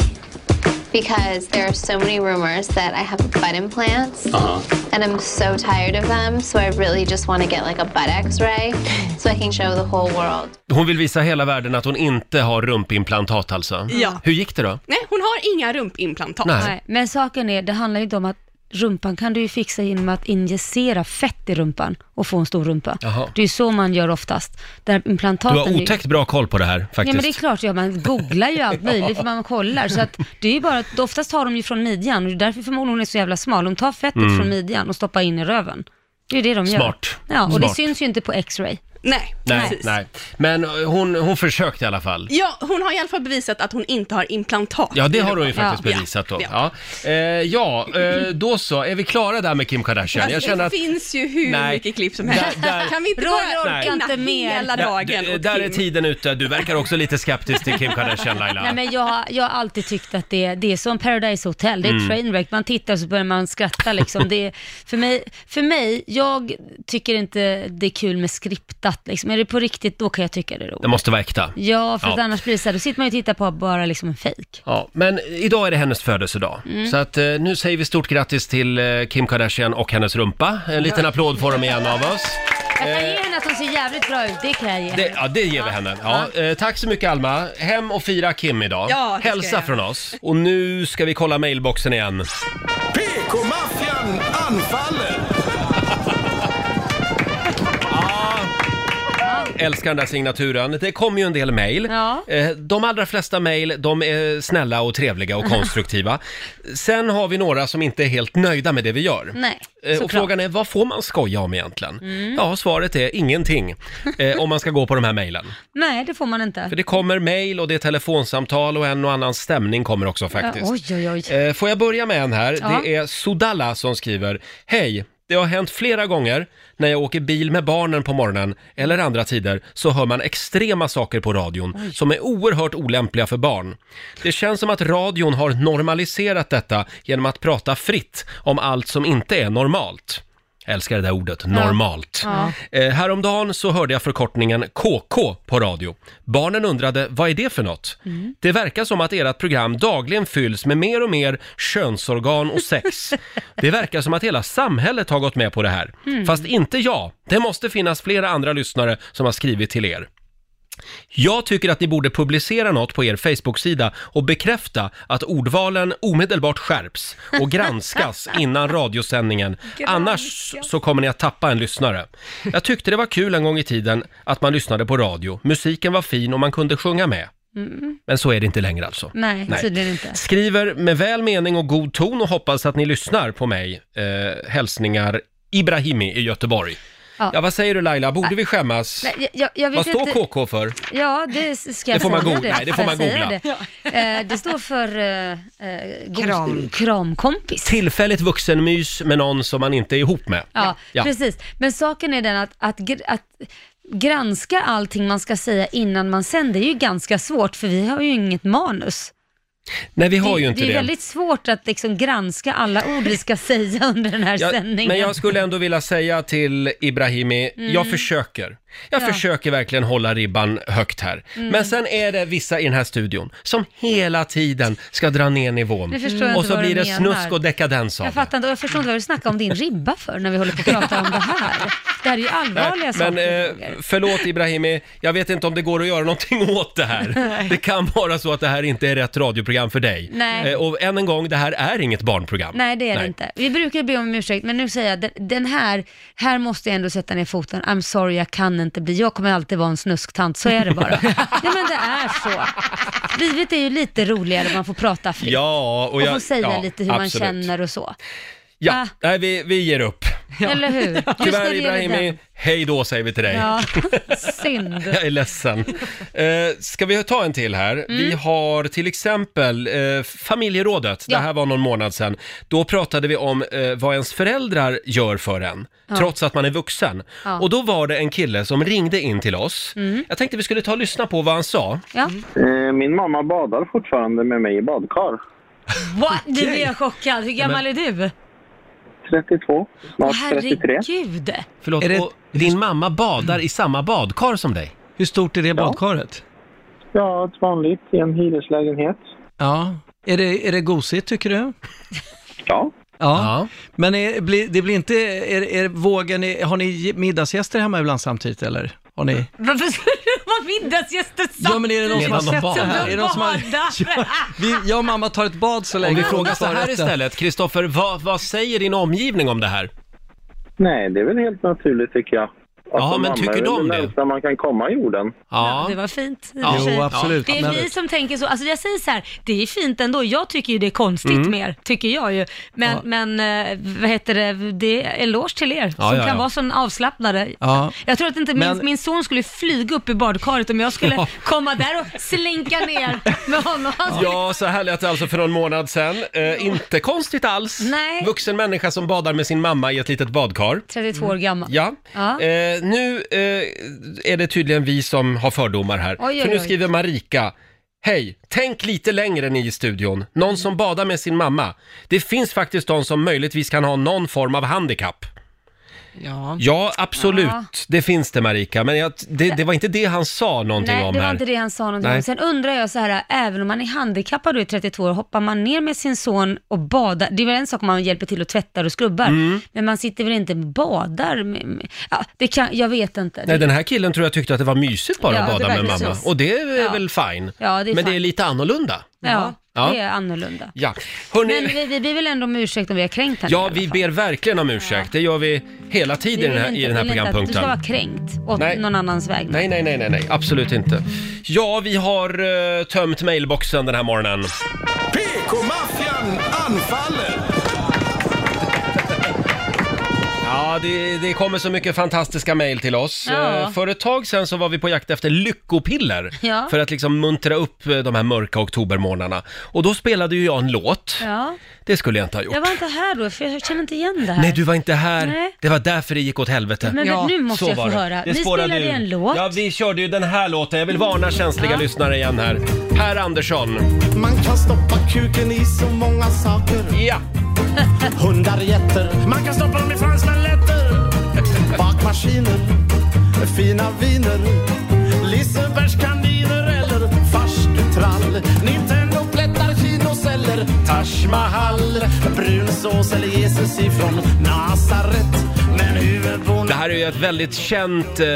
because there are so many rumors that I have butt implants Uh-huh. and I'm so tired of them. So I really just want to get like a butt x-ray so I can show the whole world. Hon vill visa hela världen att hon inte har rumpimplantat alltså. Ja. Hur gick det då? Nej, hon har inga rumpimplantat. Nej. Nej, men saken är, det handlar ju inte om att rumpan kan du ju fixa genom att injicera fett i rumpan och få en stor rumpa. Jaha. Det är ju så man gör oftast. Där Du implantaten har är ju- otäckt bra koll på det här Ja faktiskt. men det är klart, ja, man googlar ju allt möjligt för man kollar. Så att det är ju bara att oftast tar de ju från midjan och det är därför förmodligen hon är så jävla smal. De tar fettet Mm. från midjan och stoppar in i röven. Det är ju det de gör. Smart. Ja, och det Smart. syns ju inte på x-ray. Nej, Nej, precis. nej. Men eh, hon, hon försökte i alla fall. Ja, hon har i alla fall bevisat att hon inte har implantat. Ja, det har hon ju faktiskt bevisat då. Ja. Ja, eh, ja eh, då så. Är vi klara där med Kim Kardashian? Jag Alltså, känner det att... finns ju hur Nej. mycket klipp som Där- helst. där- Kan vi inte Roger bara orkar ägna inte mer. hela Ja, dagen d- åt där är Kim? tiden ute. Du verkar också lite skeptisk till Kim Kardashian, Laila. Nej men jag, har- jag har alltid tyckt att det, det är som Paradise Hotel, det är ett Mm. trainwreck. Man tittar och så börjar man skratta liksom. Det, är- för, mig, för mig, jag tycker inte det är kul med skriptat liksom. Är det på riktigt, då kan jag tycka det är roligt. Det måste vara äkta. Ja, för att Ja. annars blir det så här, då sitter man ju och tittar på bara liksom en fejk. Ja, men idag är det hennes födelsedag. Mm. Så att eh, nu säger vi stort grattis till eh, Kim Kardashian och hennes rumpa. En liten applåd får de igen av oss. Jag kan ge henne att hon ser jävligt bra ut, det kan jag ge Det, henne. ja, det ger vi henne. Ja, eh, tack så mycket Alma. Hem och fira Kim idag. Ja, det ska Hälsa jag. från oss. Och nu ska vi kolla mailboxen igen. PK-maffian anfaller! Älskar den där signaturen. Det kommer ju en del mejl. Ja. Eh, De allra flesta mejl, de är snälla och trevliga och *laughs* konstruktiva. Sen har vi några som inte är helt nöjda med det vi gör. Nej, Eh, Och såklart. frågan är, vad får man skoja om egentligen? Mm. Ja, svaret är ingenting. *laughs* Eh, om man ska gå på de här mejlen. Nej, det får man inte. För det kommer mejl och det är telefonsamtal och en och annan stämning kommer också faktiskt. Ja, oj, oj, oj. Eh, Får jag börja med en här? Ja. Det är Sodalla som skriver. Hej! Det har hänt flera gånger när jag åker bil med barnen på morgonen eller andra tider så hör man extrema saker på radion som är oerhört olämpliga för barn. Det känns som att radion har normaliserat detta genom att prata fritt om allt som inte är normalt. Jag älskar det där ordet, normalt. Ja. Eh, häromdagen så hörde jag förkortningen KK på radio. Barnen undrade, vad är det för något? Mm. Det verkar som att ert program dagligen fylls med mer och mer könsorgan och sex. *laughs* Det verkar som att hela samhället har gått med på det här. Mm. Fast inte jag. Det måste finnas flera andra lyssnare som har skrivit till er. Jag tycker att ni borde publicera något på er Facebook-sida och bekräfta att ordvalen omedelbart skärps och granskas *laughs* innan radiosändningen. Annars så kommer ni att tappa en lyssnare. Jag tyckte det var kul en gång i tiden att man lyssnade på radio. Musiken var fin och man kunde sjunga med. Mm. Men så är det inte längre alltså. Nej, tydligen inte. Skriver med väl mening och god ton och hoppas att ni lyssnar på mig. Eh, hälsningar Ibrahimi i Göteborg. Ja. Ja. vad säger du Laila, borde vi skämmas? Nej, jag- jag, jag vet vad står inte- KK för? Ja, det ska Det jag får man säga. googla. Nej, det får Får man jag säga googla. Det? Eh, det står för eh, eh, god- Kram. kramkompis. Tillfälligt vuxenmys med någon som man inte är ihop med. Ja, precis. Men saken är den att, att, gr- att granska allting man ska säga innan man sänder är ju ganska svårt, för vi har ju inget manus. Nej, vi har det, ju inte det det. är väldigt svårt att liksom granska alla ord vi ska *laughs* säga under den här Jag, sändningen. men jag skulle ändå vilja säga till Ibrahimi, Mm. jag försöker. Jag Ja. försöker verkligen hålla ribban högt här. Mm. Men sen är det vissa i den här studion som hela tiden ska dra ner nivån. Nu förstår jag Och inte så vad blir du det menar. snusk och dekadens av Jag det. fattar inte, och jag förstår inte vad du snackar om din ribba för när vi håller på att prata om det här. Det här är ju allvarliga Nej, saker. men eh, Roger. förlåt Ibrahimi, jag vet inte om det går att göra någonting *laughs* åt det här. Det kan vara så att det här inte är rätt radioprogram för dig. Nej. Eh, och än en gång, det här är inget barnprogram. Nej, det är det inte. Vi brukar be om ursäkt, men nu säger jag, den, den här, här måste jag ändå sätta ner foten. I'm sorry, jag kan inte bli, jag kommer alltid vara en snusktant, så är det bara. *laughs* Nej, men det är så. Livet är ju lite roligare, man får prata fritt. Ja, och och, jag... får säga ja, lite hur man absolut. känner och så. Ja, Ah. nej, vi, vi ger upp. Eller hur? När Tyvärr det gäller Ibrahimi, hej då säger vi till dig. Ja, *laughs* synd. Jag är ledsen. Eh, ska vi ta en till här? Vi Mm. har till exempel eh, familjerådet. Ja. Det här var någon månad sedan. Då pratade vi om eh, vad ens föräldrar gör för en, Ja. trots att man är vuxen. Ja. Och då var det en kille som ringde in till oss. Mm. Jag tänkte vi skulle ta och lyssna på vad han sa. Ja. Eh, Min mamma badar fortfarande med mig i badkar. What? Nu blir jag chockad. Hur gammal är du? 32, snart Åh, 33. herregud. Förlåt, och din mamma badar i samma badkar som dig? Hur stort är det badkaret? Ja, ett vanligt i en hyreslägenhet. Ja. Är det, är det gosigt tycker du? Ja. Ja. Men är, blir, det blir inte, är, är, vågar ni, har ni middagsgäster hemma ibland samtidigt eller? Har ni? Varför skulle det vara middagsgäster Ja men är det någon som har Medan de sett det här? badar. Är *laughs* det någon som har, ja, vi, jag och mamma tar ett bad så länge. Om vi frågar så här istället, Kristoffer, vad, vad säger din omgivning om det här? Nej, det är väl helt naturligt tycker jag. Ja, Alltså, men mamma tycker de det? det? närmsta man kan komma jorden. Ja, det var fint i och Ja. för sig. Jo, absolut. Det är Men- vi som tänker så. Alltså jag säger så här, det är fint ändå. Jag tycker ju det är konstigt Mm. mer, tycker jag ju. Men, Ja. men eh, vad heter det, det är eloge till er Ja, som ja, kan ja. vara så avslappnade. Ja. Jag tror att inte min, Men- min son skulle flyga upp i badkaret om jag skulle Ja. komma där och slinka ner med honom. Han *laughs* skulle- Ja, så här lät det alltså för någon månad sedan. Eh, inte konstigt alls. Nej. Vuxen människa som badar med sin mamma i ett litet badkar. 32 år gammal. Ja. Ja. Eh, nu eh, är det tydligen vi som har fördomar här. Oj, oj, för nu oj. skriver Marika. Hej, tänk lite längre ni i studion. Någon som badar med sin mamma. Det finns faktiskt de som möjligtvis kan ha någon form av handikapp. Ja. Ja, absolut. Ja. Det finns det Marika, men jag, det, det var inte det han sa någonting Nej, om det var här. inte det han sa någonting Nej. om. Sen undrar jag så här, även om man är handikappad och är 32 år, hoppar man ner med sin son och badar? Det är väl en sak om man hjälper till och tvättar och skrubbar, Mm. men man sitter väl inte och badar? Med, med, ja, det kan, jag vet inte. Nej, den här killen tror jag tyckte att det var mysigt bara Ja, att det bada med verkar mamma. så. Och det är Ja. väl fine. Ja, det är Men det är lite annorlunda. Ja, Ja. det är annorlunda. Ja, Hörrni, Men vi, vi ber väl ändå om ursäkt om vi har kränkt henne i ja alla vi fall. ber verkligen om ursäkt. Det gör vi hela tiden i den här, inte- i den här vill inte att Du ska vara kränkt åt Nej. någon annans vägnar. Nej, nej, nej, nej, nej, absolut inte. Ja, vi har uh, tömt mailboxen den här morgonen. PK-maffian anfaller! Ja, det, det kommer så mycket fantastiska mejl till oss. Ja. Eh, För ett tag sedan så var vi på jakt efter lyckopiller Ja. för att liksom muntra upp eh, de här mörka oktobermånaderna. Och då spelade ju jag en låt. Ja, Det skulle jag inte ha gjort. jag var inte här då, för jag känner inte igen det här. Nej, du var inte här. Nej. Det var därför det gick åt helvete. Men Ja, nu måste Så jag få höra. Det Ni spårade spelade ur. en låt. Ja, vi körde ju den här låten. Jag vill varna känsliga Ja. lyssnare igen här. Per Andersson. Man kan stoppa kuken i så många saker. Ja. Hundar, getter. Man kan stoppa dem i. Bakmaskiner. Fina viner. Lisebergskaniner eller farstutrall. Nintendo plättar, kinoceller. Taj Mahal, brunsås eller Jesus ifrån Nasaret. Det här är ju ett väldigt känt eh,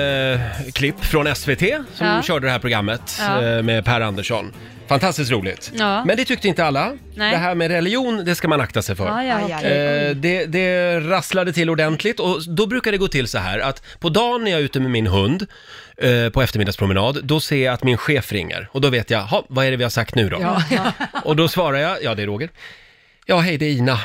klipp från SVT som Ja. körde det här programmet Ja. eh, med Per Andersson. Fantastiskt roligt. Ja. Men det tyckte inte alla. Nej. Det här med religion, det ska man akta sig för. Ja, ja, okej. Eh, det, det rasslade till ordentligt och då brukar det gå till så här att på dagen när jag är ute med min hund eh, på eftermiddagspromenad, då ser jag att min chef ringer och då vet jag, "Ha, vad är det vi har sagt nu då? Och då svarar jag, ja det är Roger. Ja, hej det är Ina.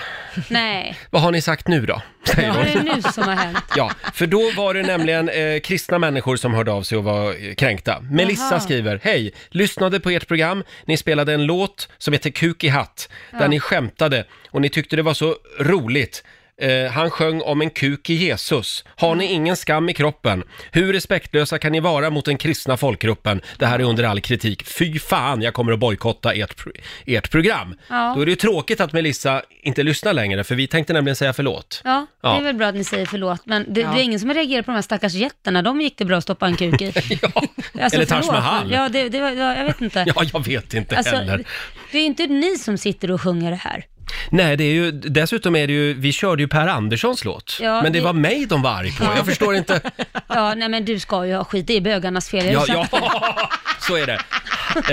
Nej, *laughs* Vad har ni sagt nu då? Säger vad är hon. det nu som har hänt? Ja, för då var det nämligen eh, kristna människor som hörde av sig och var eh, kränkta. Melissa Jaha. skriver, hej, lyssnade på ert program, ni spelade en låt som heter Kuk i hatt, där Ja. ni skämtade och ni tyckte det var så roligt. Eh, han sjöng om en kuk i Jesus. Har ni ingen skam i kroppen? Hur respektlösa kan ni vara mot den kristna folkgruppen? Det här är under all kritik. Fy fan, jag kommer att bojkotta ert, pro- ert program. Ja. Då är det ju tråkigt att Melissa inte lyssnar längre, för vi tänkte nämligen säga förlåt. Ja, det Ja. är väl bra att ni säger förlåt, men det, det är ingen som har reagerat på de här stackars jätterna. De gick det bra att stoppa en kuk i. *laughs* Alltså, Eller Taj förlåt. Mahal. Ja, det, det var, ja, jag vet inte. *laughs* Ja, jag vet inte Alltså, heller. det är inte ni som sitter och sjunger det här. Nej, det är ju, dessutom är det ju, vi körde ju Per Anderssons låt. Ja, men det, det- var mig de var arg på. Jag förstår inte. *laughs* Ja, nej men du ska ju ha skit, det är bögarnas fel. Ja, ja, *laughs* så är det.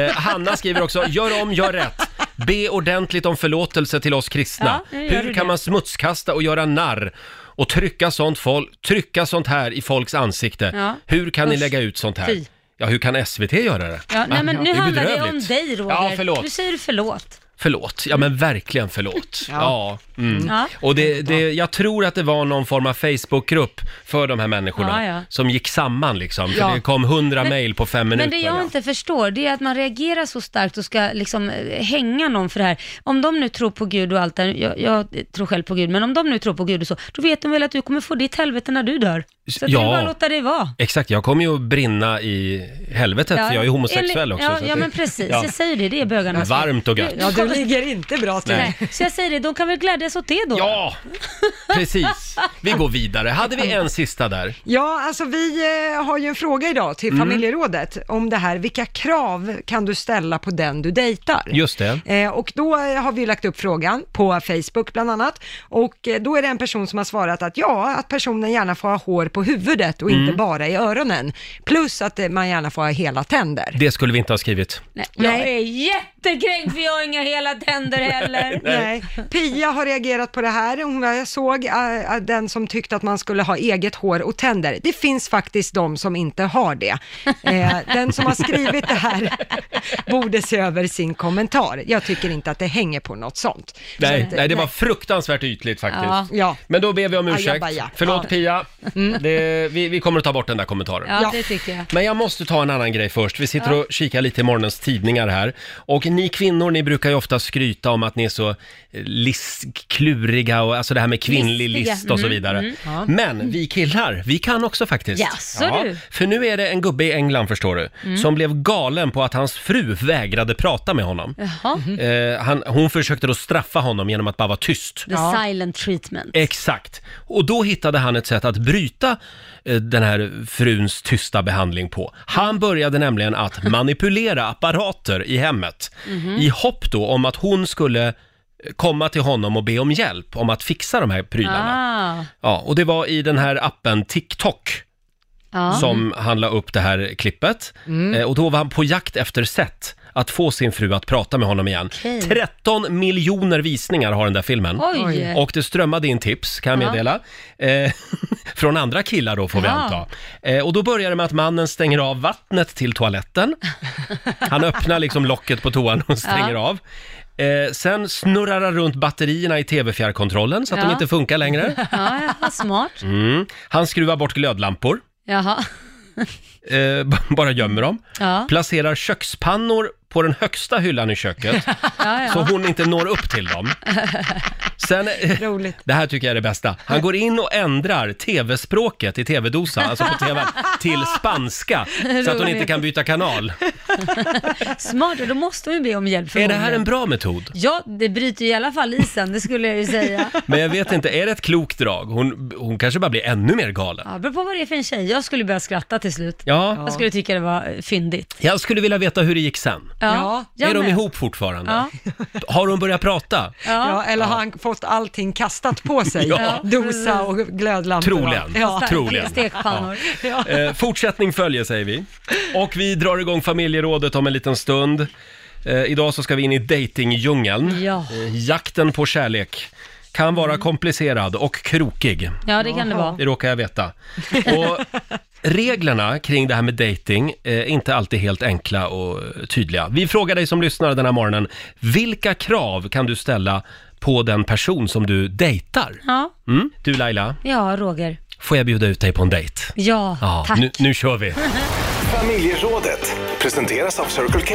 Eh, Hanna skriver också, gör om, gör rätt. Be ordentligt om förlåtelse till oss kristna. Ja, nu gör Hur du kan det. man smutskasta och göra narr och trycka sånt, folk, trycka sånt här i folks ansikte? Ja. Hur kan ni Usch, lägga ut sånt här? fy. Ja, hur kan SVT göra det? Ja, nej men nu är handlar det om dig Roger. Ja, förlåt. Nu säger du förlåt. Förlåt, ja men verkligen förlåt. Ja. Ja. mm. Ja. Och det, det, jag tror att det var någon form av Facebookgrupp för de här människorna Ja, ja. som gick samman liksom. För Ja. det kom hundra Men- mejl på fem minuter. Men det jag inte förstår, det är att man reagerar så starkt och ska liksom eh, hänga någon för det här. Om de nu tror på Gud och allt det här, jag, jag tror själv på Gud, men om de nu tror på Gud och så, då vet de väl att du kommer få ditt helvete när du dör. Så det Ja. är bara låta det vara. Exakt, jag kommer ju att brinna i helvetet för jag är homosexuell enligt- också. Ja, så ja att men det- precis. Ja. Jag säger det, det är bögarnas fel. Varmt och gött. Du- Ja, du du ligger inte bra till. Nej. Nej, så jag säger det, de kan väl glädjas åt det då? Ja, precis. Vi går vidare. Hade vi en sista där? Ja, alltså vi eh, har ju en fråga idag till familjerådet om det här, vilka krav kan du ställa på den du dejtar? Just det. Eh, och då eh, har vi lagt upp frågan på Facebook bland annat och eh, då är det en person som har svarat att ja, att personen gärna får ha hår på huvudet och inte bara i öronen. Plus att eh, man gärna får ha hela tänder. Det skulle vi inte ha skrivit. Nej, jag är jättekränkt för jag har inga hela tänder heller. *laughs* Nej. Pia har reagerat på det här. Hon jag såg äh, den som tyckte att man skulle ha eget hår och tänder. Det finns faktiskt de som inte har det. Eh, den som har skrivit det här *laughs* borde se över sin kommentar. Jag tycker inte att det hänger på något sånt. Nej, Så att, nej det var fruktansvärt ytligt faktiskt. Ja. Ja. Men då ber vi om ursäkt. Ajabaja. Förlåt Ja. Pia, det, vi, vi kommer att ta bort den där kommentaren. Ja, Ja. det tycker jag. Men jag måste ta en annan grej först. Vi sitter och kikar lite i morgonens tidningar här. Och ni kvinnor, ni brukar ju ofta skryta om att ni är så eh, kluriga och alltså det här med kvinnlig Listiga. list och så Mm, vidare. mm. Men vi killar, vi kan också faktiskt. Jaså, du? För nu är det en gubbe i England, förstår du, Mm. som blev galen på att hans fru vägrade prata med honom. Jaha. Eh, han, hon försökte då straffa honom genom att bara vara tyst. The silent treatment. Exakt. Och då hittade han ett sätt att bryta eh, den här fruns tysta behandling på. Han började nämligen att manipulera apparater i hemmet Mhm. i hopp då om att hon skulle eh, komma till honom och be om hjälp om att fixa de här prylarna. Ah. Ja, och det var i den här appen TikTok Ja. som han la upp det här klippet. Eh, och då var han på jakt efter sätt att få sin fru att prata med honom igen. Okej. 13 miljoner visningar har den där filmen. Oj. Och det strömmade in tips, kan jag Ja. meddela. Eh, *laughs* från andra killar då, får vi Ja. anta. Eh, och då börjar det med att mannen stänger av vattnet till toaletten. Han öppnar liksom locket på toan och stänger Ja. av. Eh, sen snurrar han runt batterierna i tv-fjärrkontrollen så att de Ja. inte funkar längre. *laughs* Ja, ja, smart. Mm. Han skruvar bort glödlampor. Jaha. Eh, b- bara gömmer dem. Ja. Placerar kökspannor på den högsta hyllan i köket *laughs* Ja, ja. så hon inte når upp till dem. Sen, Roligt. *laughs* det här tycker jag är det bästa. Han går in och ändrar tv-språket i tv-dosan, alltså på tv, till *laughs* spanska. Så att hon inte kan byta kanal. Smart, och då måste hon ju be om hjälp Är det här en bra metod? Ja, det bryter i alla fall isen, det skulle jag ju säga. Men jag vet inte, är det ett klokt drag? Hon, hon kanske bara blir ännu mer galen. Ja, beror på vad det är för en tjej. Jag skulle börja skratta till slut. Ja. Jag skulle tycka det var fyndigt. Jag skulle vilja veta hur det gick sen. Ja, jag är de ihop fortfarande? Ja. *laughs* Har hon börjat prata? Ja, eller har han fått allting kastat på sig? *laughs* Ja. Dosa och glödlampor. Troligen. Ja. Troligen. Stekpannor. Ja. Eh, fortsättning följer säger vi. Och vi drar igång familjerådet om en liten stund. Eh, idag så ska vi in i datingdjungeln. Ja. Eh, jakten på kärlek kan vara komplicerad och krokig. Ja, det kan det vara. Det råkar jag veta. Och reglerna kring det här med dating är inte alltid helt enkla och tydliga. Vi frågar dig som lyssnar den här morgonen, vilka krav kan du ställa på den person som du dejtar? Ja, Mm? Du Laila, ja Roger. får jag bjuda ut dig på en dejt? Ja, Ja, tack. nu, nu kör vi. *laughs* Familjerådet presenteras av Circle K.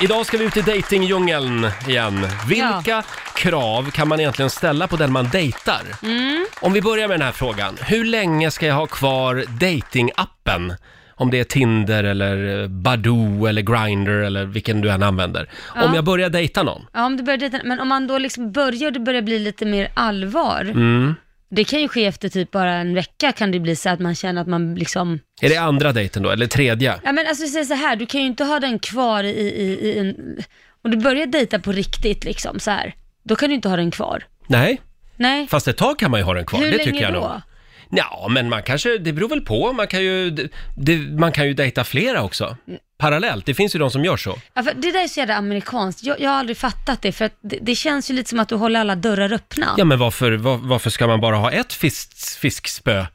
Idag ska vi ut i datingdjungeln igen. Vilka krav kan man egentligen ställa på den man dejtar? Mm. Om vi börjar med den här frågan. Hur länge ska jag ha kvar datingappen? Om det är Tinder eller eh, Badoo eller Grindr eller vilken du än använder. Ja. Om jag börjar dejta någon. Ja, om du börjar dejta, men om man då liksom börjar det börjar bli lite mer allvar. Mm. Det kan ju ske efter typ bara en vecka kan det bli så att man känner att man liksom Är det andra dejten då, eller tredje? Ja men alltså säg så här, du kan ju inte ha den kvar i, i, i en... Om du börjar dejta på riktigt liksom så här, då kan du inte ha den kvar. Nej, Nej. fast ett tag kan man ju ha den kvar. Hur det länge tycker jag då? nog. Ja, men man kanske, det beror väl på. Man kan ju, det, man kan ju dejta flera också. Parallellt, det finns ju de som gör så. Ja, för det där är så jävla amerikanskt. Jag, jag har aldrig fattat det, för att det, det känns ju lite som att du håller alla dörrar öppna. Ja, men varför, var, varför ska man bara ha ett fisk, fiskspö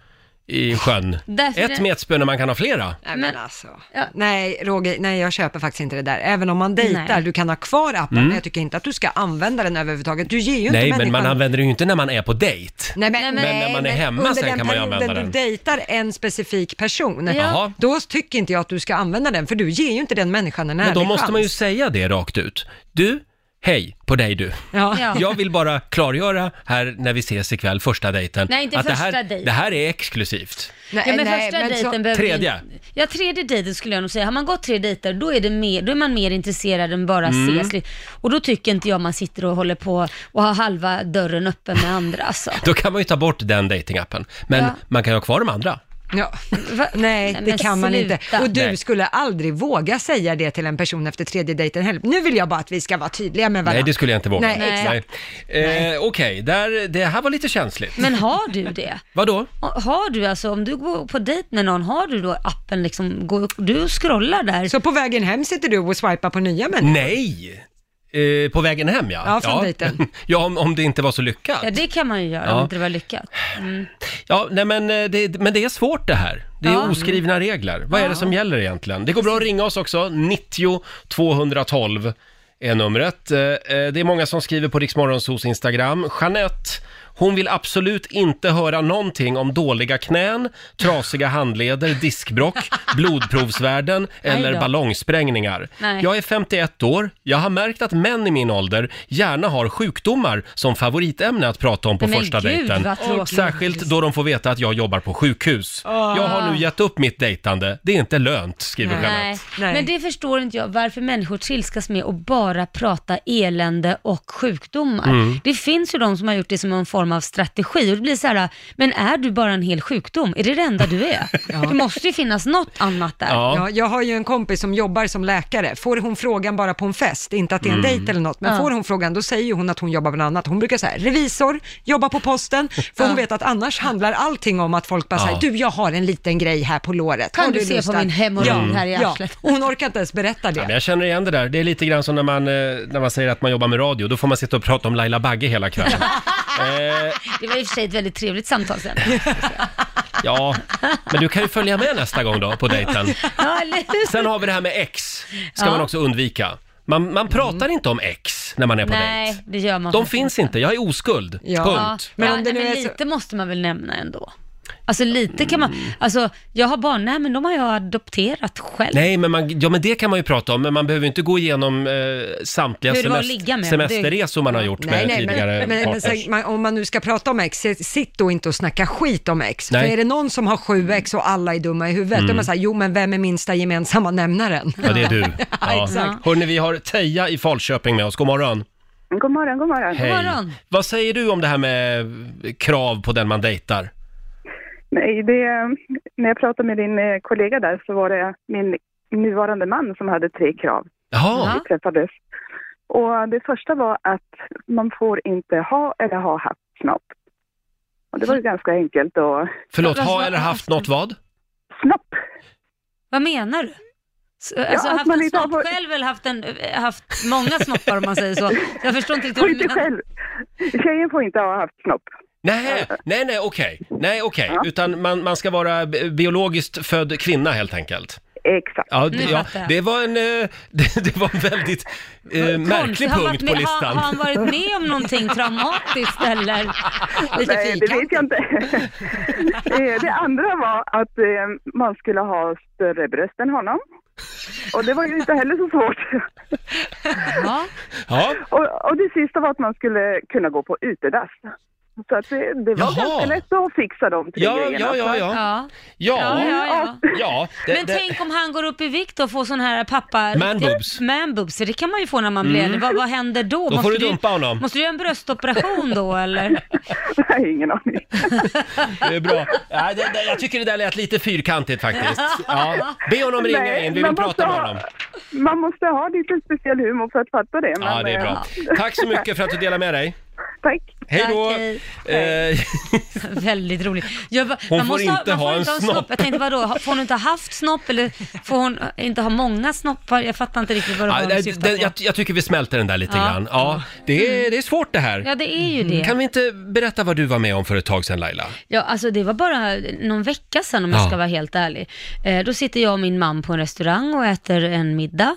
i sjön? Därför ett det- metspö när man kan ha flera? Nej, men alltså. Nej, Roger, nej jag köper faktiskt inte det där. Även om man dejtar, Nej. du kan ha kvar appen, Mm. men jag tycker inte att du ska använda den överhuvudtaget. Du ger ju inte Nej, men man använder det ju inte när man är på dejt. Nej, men, Men när man är hemma under sen den kan man ju perioden använda du den. dejtar en specifik person, Ja. Jaha. då tycker inte jag att du ska använda den, för du ger ju inte den människan en Men ärlig då måste chans. man ju säga det rakt ut. Du, hej på dig du. Ja. Ja. Jag vill bara klargöra här när vi ses ikväll, första dejten. Nej, inte att det här, första dejt. det här är exklusivt. Nej, ja, men nej, första men så- dejten behöver Tredje. ju- Ja, tredje dejten skulle jag nog säga. Har man gått tre dejter, då är, det mer, då är man mer intresserad än bara Mm. ses. Och då tycker inte jag man sitter och håller på och har halva dörren öppen med andra alltså. Då kan man ju ta bort den datingappen. Men Ja. man kan ju ha kvar de andra. Ja. Nej, det men kan man inte. Och du Nej. skulle aldrig våga säga det till en person efter tredje dejten heller. Nu vill jag bara att vi ska vara tydliga med varandra. Nej, det skulle jag inte våga. Nej, exakt. Nej. Eh, Okej, där- det här var lite känsligt. Men har du det? *laughs* Vadå? Har du alltså, om du går på dejt med någon, har du då appen liksom, går, du scrollar där? Så på vägen hem sitter du och swipar på nya människor? Nej! Eh, på vägen hem ja. Ja, från dejten. *laughs* ja, om, om det inte var så lyckat. Ja, det kan man ju göra Ja. om inte det var lyckat. Mm. Ja, nej men eh, det, men det är svårt det här. Det är Ja. oskrivna regler. Vad är det som gäller egentligen? Det går bra att ringa oss också. 90 212 är numret. Eh, eh, Det är många som skriver på Riksmorgonsos Instagram. Jeanette, hon vill absolut inte höra någonting om dåliga knän, trasiga handleder, diskbrock, *laughs* blodprovsvärden eller då. ballongsprängningar. Nej. Jag är 51 år. Jag har märkt att män i min ålder gärna har sjukdomar som favoritämne att prata om på Men första gud, dejten. vad tråkigt. Särskilt då de får veta att jag jobbar på sjukhus. Jag har nu gett upp mitt dejtande. Det är inte lönt, skriver Nej. Jeanette. men det förstår inte jag varför människor trilskas med att bara prata elände och sjukdomar. Mm. Det finns ju de som har gjort det som en form av strategi och det blir så här, men är du bara en hel sjukdom? Är det det enda du är? *laughs* Det måste ju finnas något annat där. Ja. jag har ju en kompis som jobbar som läkare. Får hon frågan bara på en fest, inte att det är en Mm. dejt eller något, men Ja. får hon frågan, då säger hon att hon jobbar med något annat. Hon brukar säga revisor, jobbar på posten, för hon vet att annars handlar allting om att folk bara Ja. säger, du jag har en liten grej här på låret. Kan Har du se på att-" min hemorrojd ja, här i ja. arslet? Och hon orkar inte ens berätta det. Ja, men jag känner igen det där. Det är lite grann som när man, eh, när man säger att man jobbar med radio. Då får man sitta och prata om Laila Bagge hela kvällen. *laughs* eh, *laughs* Det var i och för sig ett väldigt trevligt samtal sen. *laughs* ja, men du kan ju följa med nästa gång då på dejten. Ja, eller hur? Sen har vi det här med ex. Ska Ja. man också undvika. Man, man pratar inte om ex när man är på Nej, dejt. det gör man De faktiskt finns inte. Jag är oskuld. Ja. Punkt. Men Ja, om det nu men är så- lite måste man väl nämna ändå. Alltså lite kan man, Mm. alltså jag har barn, nej men de har jag adopterat själv. Nej, men, man, ja, men det kan man ju prata om, men man behöver ju inte gå igenom eh, samtliga Hur det var att semest- ligga med. semesterresor man har gjort med tidigare men, men, men, partners. man, om man nu ska prata om ex, sitt då inte och snacka skit om ex. Nej. För är det någon som har sju ex och alla är dumma i huvudet, Mm. då är man såhär, jo men vem är minsta gemensamma nämnaren? Ja, det är du. *laughs* Ja, exakt. Hörni, vi har Teija i Falköping med oss. God morgon. God morgon, god morgon. Hej. Vad säger du om det här med krav på den man dejtar? Nej, det, när jag pratade med din eh, kollega där så var det min nuvarande man som hade tre krav. Jaha. Vi träffades. Och det första var att man får inte ha eller ha haft snopp. Och det var ju ganska enkelt och... Förlåt, ha eller haft något vad? Snopp. Vad menar du? Ja, Alltså att haft man en har snopp fått- själv eller haft, en, eh, haft många snoppar om man säger så? Jag förstår inte riktigt Får vad du inte menar. själv. Tjejen får inte ha haft snopp. Nej, nej, nej, okej. Nej, okej. Utan man, man ska vara bi- biologiskt född kvinna helt enkelt. Exakt. Ja, det, ja, fattar jag. det var en, eh, *laughs* det, det var en väldigt eh, märklig. Har han varit punkt på med- listan. Har, har han varit med om någonting traumatiskt eller? *laughs* Lite Nej, det vet jag inte. *laughs* Eh, det andra var att eh, man skulle ha större bröst än honom. Och det var ju inte heller så svårt. Ja. Ja. Och, och det sista var att man skulle kunna gå på utedass. Så att det, det var Jaha. ganska lätt att fixa de tre Ja, grejerna. ja, ja, ja. Ja. Ja, ja, ja. ja. Det, Men det, tänk om han går upp i vikt och får sån här pappa... Man boobs. Man boobs, för det kan man ju få när man blir Mm. äldre. Vad, vad händer då? Då får du dumpa honom. Måste du göra en bröstoperation då eller? *laughs* Nej, ingen aning. *laughs* det är bra. Ja, det, det, jag tycker det där lät lite fyrkantigt faktiskt. Ja. Be honom ringa Nej, in, vi man vill måste prata med ha- honom. Man måste ha lite speciell humor för att fatta det. Ja, men, det är bra. eh, Tack så mycket för att du delar med dig. Tack. Hej då! Tack, hej. Eh, *laughs* Väldigt roligt. Jag, bara- Hon man får måste inte man får ha en snopp. Jag tänkte vadå, får hon inte ha haft snopp eller får hon inte ha många snoppar? Jag fattar inte riktigt vad det ja, var de syftade på. jag, jag tycker vi smälter den där lite Ja. grann. Ja, det är, det är svårt det här. Ja, det är ju det. Kan vi inte berätta vad du var med om för ett tag sedan Laila? Ja, alltså det var bara någon vecka sedan om Ja. jag ska vara helt ärlig. Eh, då sitter jag och min man på en restaurang och äter en middag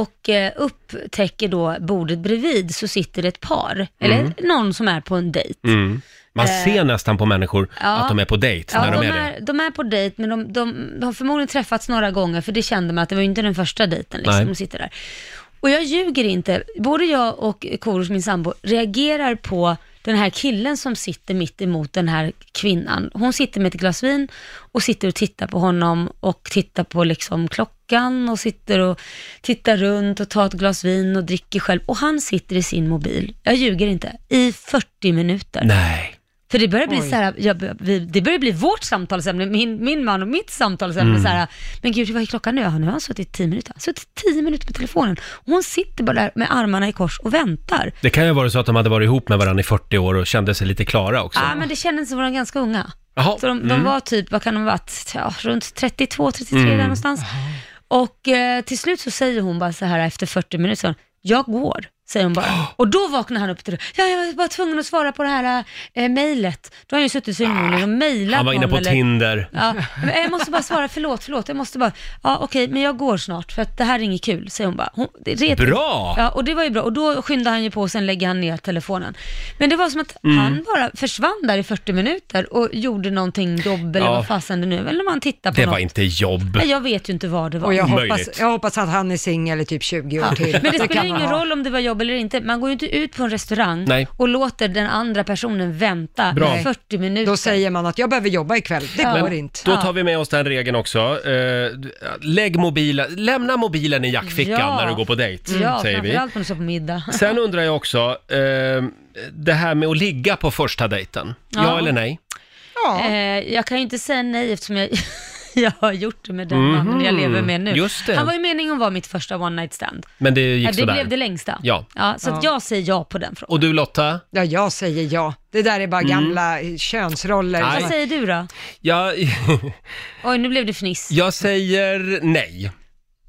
och eh, upptäcker då bordet bredvid så sitter det ett par, eller Mm. någon som är på en dejt. Mm. Man Eh, ser nästan på människor ja. att de är på dejt Ja, när de, de, är, det. är, de är på dejt, men de, de, de har förmodligen träffats några gånger, för det kände man att det var ju inte den första dejten. Liksom. Nej. De sitter där. Och jag ljuger inte. Både jag och Korosh, min sambo, reagerar på den här killen som sitter mitt emot den här kvinnan. Hon sitter med ett glas vin och sitter och tittar på honom och tittar på liksom klockan och sitter och tittar runt och tar ett glas vin och dricker själv. Och han sitter i sin mobil, jag ljuger inte, i 40 minuter. Nej. För det börjar bli Oj. så här, jag, vi, det börjar bli vårt samtalsämne, min, min man och mitt samtalsämne. Mm. Så här, men gud, vad är klockan nu? Ja, nu har han suttit 10 minuter. Han har suttit 10 minuter på telefonen. Och hon sitter bara där med armarna i kors och väntar. Det kan ju vara så att de hade varit ihop med varandra i 40 år och kände sig lite klara också. Ja, men det kändes som att de var ganska unga. Så de, de Mm. var typ, vad kan de ha varit, ja, runt 32, 33 Mm. där någonstans. Och eh, till slut så säger hon bara så här efter 40 minuter, jag går, säger hon bara. *gasps* Och då vaknar han upp till det. Ja, jag var bara tvungen att svara på det här eh, mejlet. Då har han ju suttit så himla och mejlat Han var inne någon på eller- Tinder. Ja, men jag måste bara svara, förlåt, förlåt, jag måste bara, ja okej, men jag går snart för att det här är inget kul, säger hon bara. Hon, det är ret- Bra! Ja, och det var ju bra. Och då skyndade han ju på och sen lägger han ner telefonen. Men det var som att Mm. han bara försvann där i 40 minuter och gjorde någonting jobb eller Ja. vad fasen det nu eller om han tittar på Det något. var inte jobb. Nej, Jag vet ju inte vad det var. Och jag hoppas, Möjligt. jag hoppas att han är singel i typ 20 år Ja. till. Men det spelar kan man ingen ha. roll om det var jobb eller inte. Man går ju inte ut på en restaurang Nej. och låter den andra personen vänta Bra. i 40 minuter. Då säger man att jag behöver jobba ikväll. Det Ja. går Men inte. Då tar vi med oss den regeln också. Eh, lägg mobilen, lämna mobilen i jackfickan Ja. när du går på dejt, Ja, säger vi. framförallt när du står på middag. *laughs* Sen undrar jag också, eh, det här med att ligga på första dejten. Ja, Ja. eller nej? Ja. Eh, jag kan ju inte säga nej eftersom jag, *laughs* *laughs* jag har gjort det med den Mhm. mannen jag lever med nu. Just det. Han var ju meningen att vara mitt första one night stand. Men det gick Ja, det sådär. blev det längsta. Ja. så att Ja. jag säger ja på den frågan. Och du Lotta? Ja, jag säger ja. Det där är bara Mm. gamla eh, könsroller. Nej. Vad säger du då? Jag, *laughs* Oj, nu blev det fniss. jag säger nej.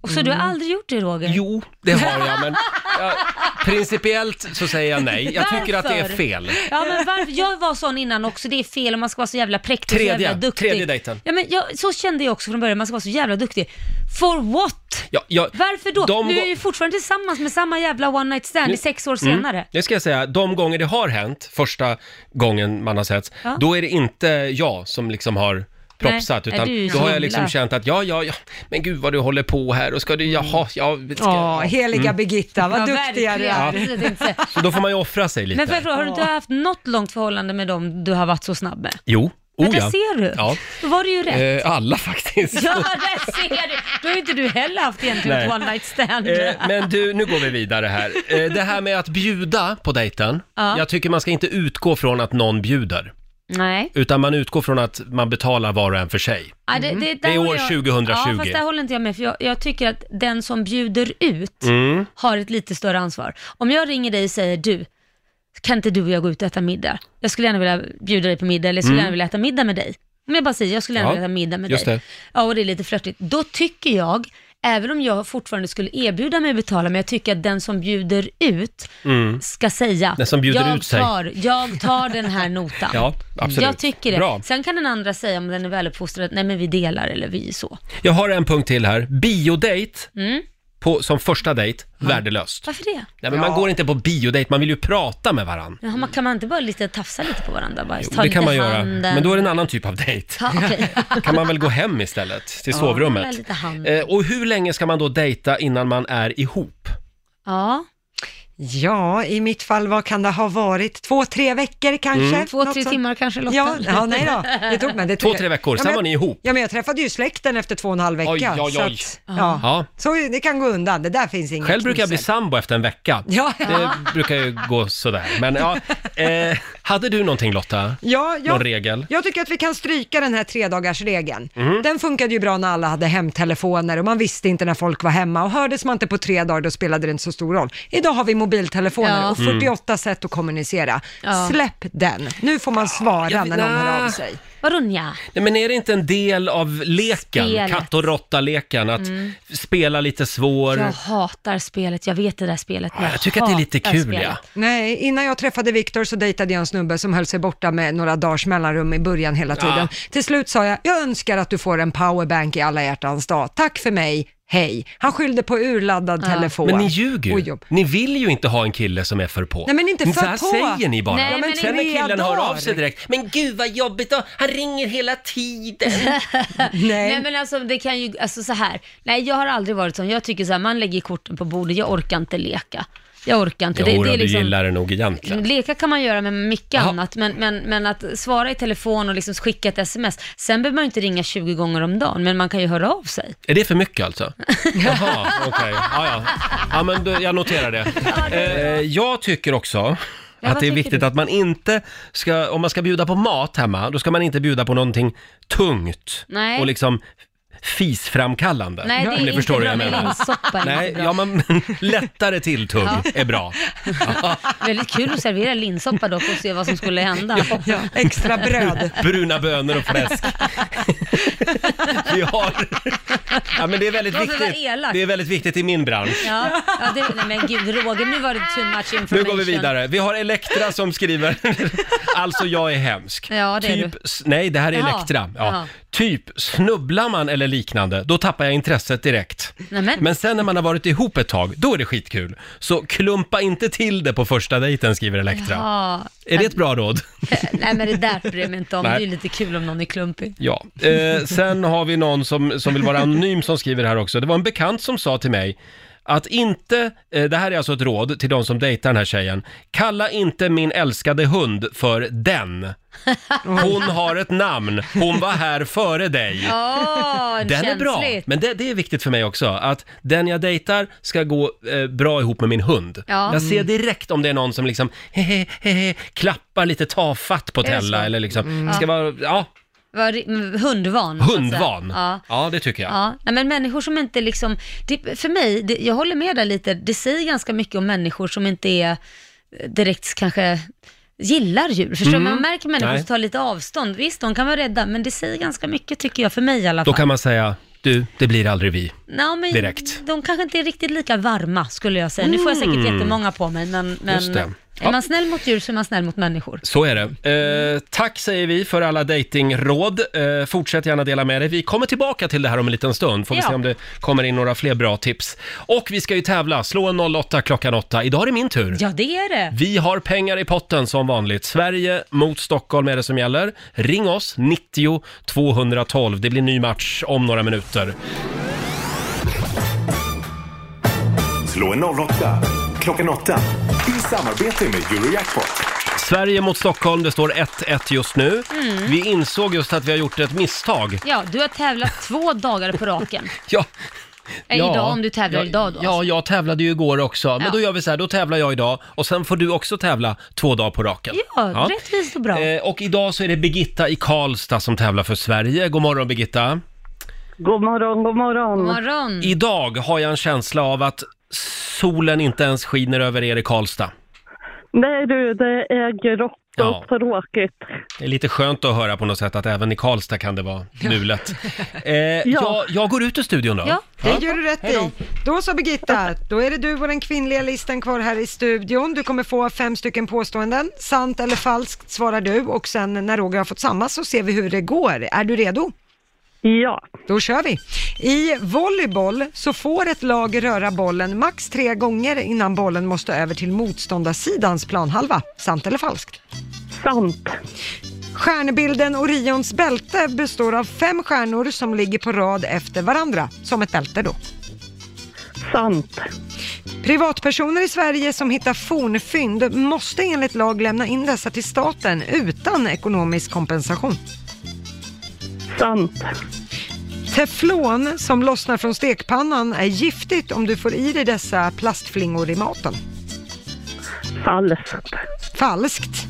Och så du har aldrig gjort det Roger? Jo, det har jag, men *laughs* jag Principiellt så säger jag nej. Jag tycker att det är Varför? fel. Ja, men varför? Jag var sån innan också, det är fel om man ska vara så jävla präktig och så Tredje, jävla duktig. tredje dejten. Ja, men jag, så kände jag också från början, man ska vara så jävla duktig. For what? Ja, ja, Varför då? de du är ju fortfarande tillsammans med samma jävla one night stand i sex år senare. Det ska jag säga, de gånger det har hänt, första gången man har setts, Ja. då är det inte jag som liksom har propsat, Nej, utan du då har jag himla. liksom känt att ja, ja, ja, men gud vad du håller på här och ska du, jaha, ja, ska, Ja, heliga Mm. Birgitta, vad Ja, duktiga du verkligen. är. Precis, jag tänkte säga. Så då får man ju offra sig lite. Men får jag fråga, har du inte haft något långt förhållande med dem du har varit så snabb med? Jo, Men oh där ja. ser du. Ja. Då var det ju rätt. Eh, alla faktiskt. *laughs* Ja, där ser du. Då har ju inte du heller haft egentligen ett one night stand. Eh, men du, nu går vi vidare här. Eh, det här med att bjuda på dejten, Ja. jag tycker man ska inte utgå från att någon bjuder. Nej. Utan man utgår från att man betalar var och en för sig. Ja, det, det, Det är år håller jag, 2020. Ja, fast där håller inte jag med, för jag, jag tycker att den som bjuder ut Mm. har ett lite större ansvar. Om jag ringer dig och säger du, kan inte du och jag gå ut och äta middag? Jag skulle gärna vilja bjuda dig på middag, eller jag skulle Mm. gärna vilja äta middag med dig. Om jag bara säger, jag skulle gärna Ja, vilja äta middag med just dig. det. Ja, och det är lite flörtigt. Då tycker jag, även om jag fortfarande skulle erbjuda mig att betala, men jag tycker att den som bjuder ut Mm. ska säga, Den som bjuder jag, ut sig." tar, jag tar den här *laughs* notan. Ja, absolut. Jag tycker det. Bra. Sen kan den andra säga om den är väluppfostrad, nej men vi delar eller vi är så. Jag har en punkt till här. Biodate Mm. På, som första dejt, värdelöst. Varför det? Nej, men Man går inte på biodate, man vill ju prata med varandra. Jaha, man, kan man inte bara lite tafsa lite på varandra? Bara, ta det lite kan man göra, handen. men då är det en annan typ av dejt. Ja, okej. *laughs* kan man väl gå hem istället, till Ja, sovrummet. lite hand. Eh, och hur länge ska man då dejta innan man är ihop? Ja. Ja, i mitt fall, vad kan det ha varit? Två, tre veckor kanske? Mm. Två, tre sånt. timmar kanske Lotta? Ja, ja, nej då. Det tog, men det tog, Två, tre veckor, Ja, sen men- var ni ihop. Ja, men jag träffade ju släkten efter två och en halv vecka. Oj, oj, Så, oj. att, ja. Ja. så det kan gå undan, det där finns inget Själv brukar jag bli sambo efter en vecka. Ja. Det brukar ju gå sådär. Men ja, *laughs* eh, hade du någonting Lotta? Ja, ja. Någon regel? Jag tycker att vi kan stryka den här tredagarsregeln. Mhm. Den funkade ju bra när alla hade hemtelefoner och man visste inte när folk var hemma och hördes man inte på tre dagar då spelade det inte så stor roll. Idag har vi mobiltelefoner Ja. och Mm. 48 sätt att kommunicera. Ja. Släpp den. Nu får man svara jag- när någon hör av sig. Vadå nja? Nej, men är det inte en del av leken, Spelet. katt och råtta-leken, att Mm. spela lite svår? Jag hatar spelet, jag vet det där spelet. men jag tycker att det är lite hatar kul, spelet. ja. Nej, innan jag träffade Viktor så dejtade jag en snubbe som höll sig borta med några dagars mellanrum i början hela tiden. Ja. Till slut sa jag, jag önskar att du får en powerbank i alla hjärtans dag. Tack för mig, hej. Han skyllde på urladdad telefon. Men ni ljuger och ju. jobb. Ni vill ju inte ha en kille som är för på. Nej, men inte för Så här på. säger ni bara. Nej, Ja, men sen när killen hör av sig direkt, men gud vad jobbigt då, han ringer hela tiden. *laughs* Nej. Nej men alltså det kan ju, alltså så här. nej jag har aldrig varit sån, jag tycker så här, man lägger korten på bordet, jag orkar inte leka. Jag orkar inte. Jo, det, det är du liksom, gillar det nog egentligen. Leka kan man göra med mycket Jaha. annat, men, men, men att svara i telefon och liksom skicka ett sms, sen behöver man ju inte ringa 20 gånger om dagen, men man kan ju höra av sig. Är det för mycket alltså? *laughs* Jaha, okej. Ja, ja. ja, men då, jag noterar det. *laughs* Eh, jag tycker också Ja, att det är viktigt du? att man inte ska, om man ska bjuda på mat hemma, då ska man inte bjuda på någonting tungt Nej. och liksom fisframkallande. Nej, det är om ni inte förstår bra vad jag med menar. linssoppa, är inte Nej, bra. ja, men *laughs* lättare tilltugg Ja. är bra. *laughs* Väldigt kul att servera linssoppa dock och se vad som skulle hända. Ja, extra bröd. *laughs* Bruna bönor och fläsk. Vi har... Ja, men det är väldigt Varför viktigt. elak? Det är väldigt viktigt i min bransch. Ja, ja det, nej men gud Roger, nu var det too much Nu information. går vi vidare. Vi har Elektra som skriver, alltså jag är hemsk. Ja, det är typ, du. s- Nej, det här är Jaha, Elektra. Ja. jaha. Typ, snubblar man eller liknande, då tappar jag intresset direkt. Nämen. Men sen när man har varit ihop ett tag, då är det skitkul. Så klumpa inte till det på första dejten, skriver Elektra. Ja. Är det ett bra råd? *laughs* Nej men det där bryr jag mig inte om. Nej. Det är ju lite kul om någon är klumpig. Ja. Eh, sen har vi någon som, som vill vara anonym som skriver här också. Det var en bekant som sa till mig att inte, eh, det här är alltså ett råd till de som dejtar den här tjejen, kalla inte min älskade hund för den. Hon har ett namn, hon var här före dig. Åh, Den är bra, känsligt. men det, det är viktigt för mig också, att den jag dejtar ska gå eh, bra ihop med min hund. Ja. Jag ser direkt om det är någon som liksom hehe, hehe, klappar lite tafatt på Är det Tella så? eller liksom, Mm. ska vara, ja, Ri- mm, hundvan. så att säga. hundvan. Ja. Ja, det tycker jag. Ja, nej, men människor som inte liksom, det, för mig, det, jag håller med där lite, det säger ganska mycket om människor som inte är eh, direkt kanske gillar djur. Förstår du? Mm. Man märker människor Nej. som tar lite avstånd. Visst, de kan vara rädda, men det säger ganska mycket tycker jag, för mig i alla Då fall. kan man säga, Du, det blir aldrig vi. Nå, men Direkt. De kanske inte är riktigt lika varma skulle jag säga. Nu får jag säkert Mm. jättemånga på mig, men, Just men det. är man snäll mot djur så är man snäll mot människor. Så är det. Eh, tack säger vi för alla datingråd. Eh, fortsätt gärna dela med dig. Vi kommer tillbaka till det här om en liten stund. Får vi Ja. se om det kommer in några fler bra tips. Och vi ska ju tävla. Slå en 08 klockan 8. Idag är det min tur. Ja, det är det. Vi har pengar i potten som vanligt. Sverige mot Stockholm är det som gäller. Ring oss, 90 212. Det blir ny match om några minuter. Slå en 08 klockan 8 i samarbete med Eurojackpot. Sverige mot Stockholm, det står 1-1 just nu. Mm. Vi insåg just att vi har gjort ett misstag. Ja, du har tävlat *laughs* två dagar på raken. Ja. Eh, Idag, om du tävlar ja, idag då. Ja, jag tävlade ju igår också. Men Ja. då gör vi så här, då tävlar jag idag och sen får du också tävla två dagar på raken. Ja, rättvist och bra. Eh, och idag så är det Birgitta i Karlstad som tävlar för Sverige. God morgon Birgitta. God morgon, god morgon. God morgon. Idag har jag en känsla av att solen inte ens skiner över er i Karlstad. Nej du, det är grått Ja. och tråkigt. Det är lite skönt att höra på något sätt att även i Karlstad kan det vara *laughs* mulet. Eh, jag, jag går ut ur studion då. Ja, det gör du rätt i. Då så Birgitta, då är det du och den kvinnliga listan kvar här i studion. Du kommer få fem stycken påståenden. Sant eller falskt svarar du och sen när Roger har fått samma så ser vi hur det går. Är du redo? Ja. Då kör vi. I volleyboll så får ett lag röra bollen max tre gånger innan bollen måste över till motståndarsidans planhalva. Sant eller falskt? Sant. Stjärnbilden Orions bälte består av fem stjärnor som ligger på rad efter varandra, som ett bälte då. Sant. Privatpersoner i Sverige som hittar fornfynd måste enligt lag lämna in dessa till staten utan ekonomisk kompensation. Sant. Teflon som lossnar från stekpannan är giftigt om du får i dig dessa plastflingor i maten. Falskt. Falskt.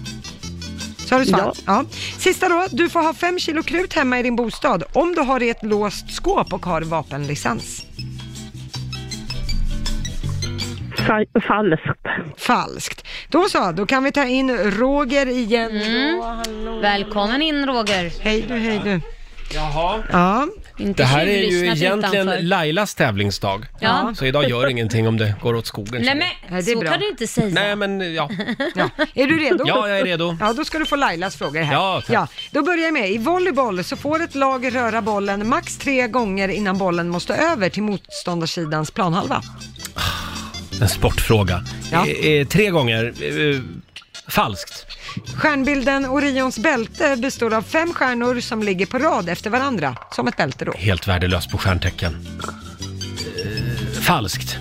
Så har du svar? Ja. Sista då, du får ha fem kilo krut hemma i din bostad om du har i ett låst skåp och har vapenlicens. Fa- falskt. Falskt. Då så, då kan vi ta in Roger igen. Mm. Välkommen in Roger. Hej du, hej du. Jaha. Ja. Inte Det här är ju tjuvlyssnat egentligen utanför. Lailas tävlingsdag. Ja. Så idag gör ingenting om det går åt skogen. Nej känner men, jag. så kan du inte säga. Nej men ja. Ja. Är du redo? Ja, jag är redo. Ja, då ska du få Lailas frågor här. Ja, tack. ja, då börjar jag med. I volleyboll så får ett lag röra bollen max tre gånger innan bollen måste över till motståndarsidans planhalva. En sportfråga. Ja. Eh, eh, tre gånger. Eh, falskt. Stjärnbilden Orions bälte består av fem stjärnor som ligger på rad efter varandra, som ett bälte då. Helt värdelös på stjärntecken. Eh, falskt.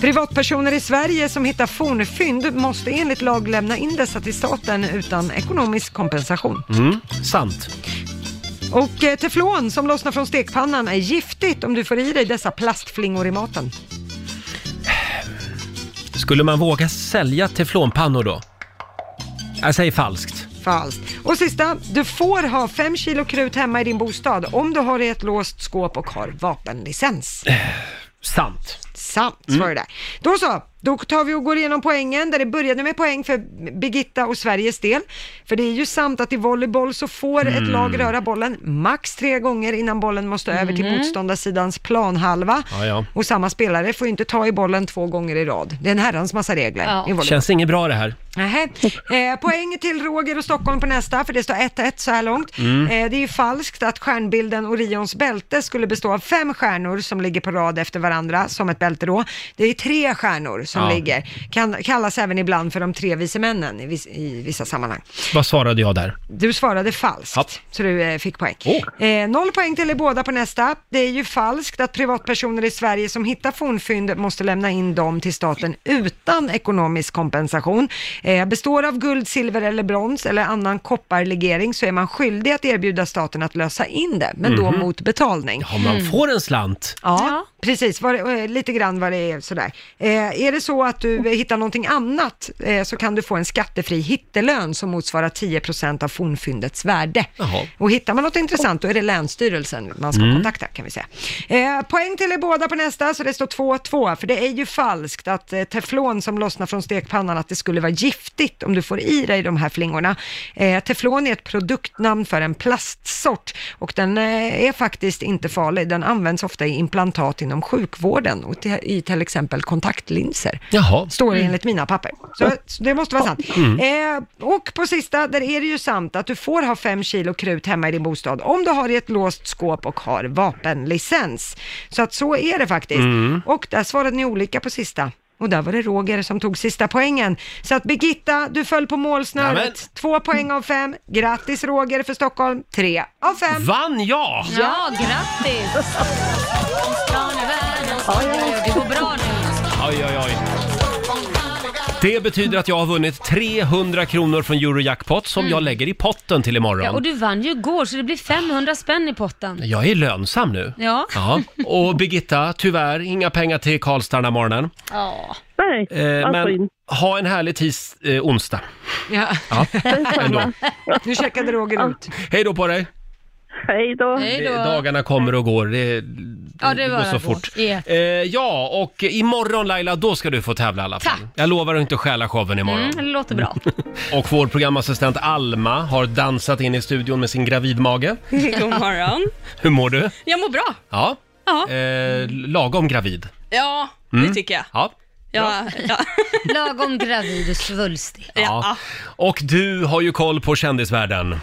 Privatpersoner i Sverige som hittar fornfynd måste enligt lag lämna in dessa till staten utan ekonomisk kompensation. Mm, sant. Och eh, teflon som lossnar från stekpannan är giftigt om du får i dig dessa plastflingor i maten. Skulle man våga sälja teflonpannor då? Jag säger falskt. Falskt. Och sista, du får ha fem kilo krut hemma i din bostad om du har i ett låst skåp och har vapenlicens. Sant. Sant, Mm. svarade där. Då så, då tar vi och går igenom poängen där det började med poäng för Birgitta och Sveriges del. För det är ju sant att i volleyboll så får ett Mm. lag röra bollen max tre gånger innan bollen måste över till Mhm. motståndarsidans planhalva. Ja, ja. Och samma spelare får inte ta i bollen två gånger i rad. Det är en herrans massa regler i volleyboll. Känns inget bra det här. Nähä. Eh, poäng till Roger och Stockholm på nästa, för det står 1-1 så här långt. Mm. Eh, det är ju falskt att stjärnbilden Orions bälte skulle bestå av fem stjärnor som ligger på rad efter varandra, som ett bälte då. Det är tre stjärnor som Ja. ligger. Kan, kallas även ibland för de tre vise männen i, vis, i vissa sammanhang. Vad svarade jag där? Du svarade falskt, så du eh, fick poäng. Eh, noll poäng till er båda på nästa. Det är ju falskt att privatpersoner i Sverige som hittar fornfynd måste lämna in dem till staten utan ekonomisk kompensation. Eh, består av guld, silver eller brons eller annan kopparlegering så är man skyldig att erbjuda staten att lösa in det, men då Mhm. mot betalning. Ja, man får en slant. Ja, Precis, det, eh, lite grann vad det är sådär. Eh, är det så att du hittar någonting annat eh, så kan du få en skattefri hittelön som motsvarar 10% av fornfyndets värde. Jaha. Och hittar man något intressant då är det Länsstyrelsen man ska Mm. kontakta kan vi säga. Eh, poäng till er båda på nästa så det står 2-2 för det är ju falskt att eh, teflon som lossnar från stekpannan att det skulle vara giftigt om du får i dig de här flingorna. Eh, teflon är ett produktnamn för en plastsort och den är faktiskt inte farlig. Den används ofta i implantat inom sjukvården och till, i till exempel kontaktlinser. Jaha. Står det enligt mina papper. Så, så det måste vara sant. Mm. Eh, och på sista, där är det ju sant att du får ha fem kilo krut hemma i din bostad om du har i ett låst skåp och har vapenlicens. Så att så är det faktiskt. Mm. Och där svarade ni olika på sista. Och där var det Roger som tog sista poängen. Så att Birgitta, du föll på målsnöret. Nämen. Två poäng av fem. Grattis Roger för Stockholm. Tre av fem. Vann jag? Ja, grattis! Det går bra nu. Oj, oj, oj. Det betyder att jag har vunnit 300 kronor från Eurojackpot som Mm. jag lägger i potten till imorgon. Ja, och du vann ju igår så det blir 500 spänn i potten. Jag är lönsam nu. Ja. Ja. Och Birgitta, tyvärr inga pengar till Karlstad den här morgonen. Ja. Nej, Eh, vad men synd. ha en härlig tis, eh, onsdag. Ja. Ja, ändå. Nu checkade Roger ut. Hej då på dig! *laughs* Hej då. Det, dagarna kommer och går. Det, Ja, det går så fort. Ja. Eh, ja, och imorgon Laila, då ska du få tävla i alla fall. Tack. Jag lovar att inte stjäla showen imorgon. Mm, det låter bra. *laughs* Och vår programassistent Alma har dansat in i studion med sin gravidmage. *laughs* God morgon. Hur mår du? Jag mår bra. Ja, Ja, eh, lagom gravid. ja Mm. det tycker jag. Ja. Ja, ja. Lagom gravid och svulstig. ja. Och du har ju koll på kändisvärlden.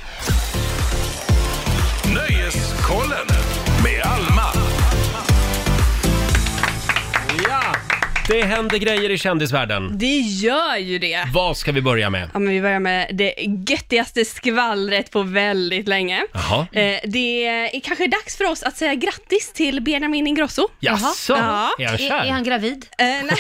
Morgonkollen med alla det händer grejer i kändisvärlden. Det gör ju det. Vad ska vi börja med? Ja, men vi börjar med det göttigaste skvallret på väldigt länge. Jaha. Eh, det är kanske dags för oss att säga grattis till Benjamin Ingrosso. Jaså? Är han kär? Är, är han gravid? Eh, nej,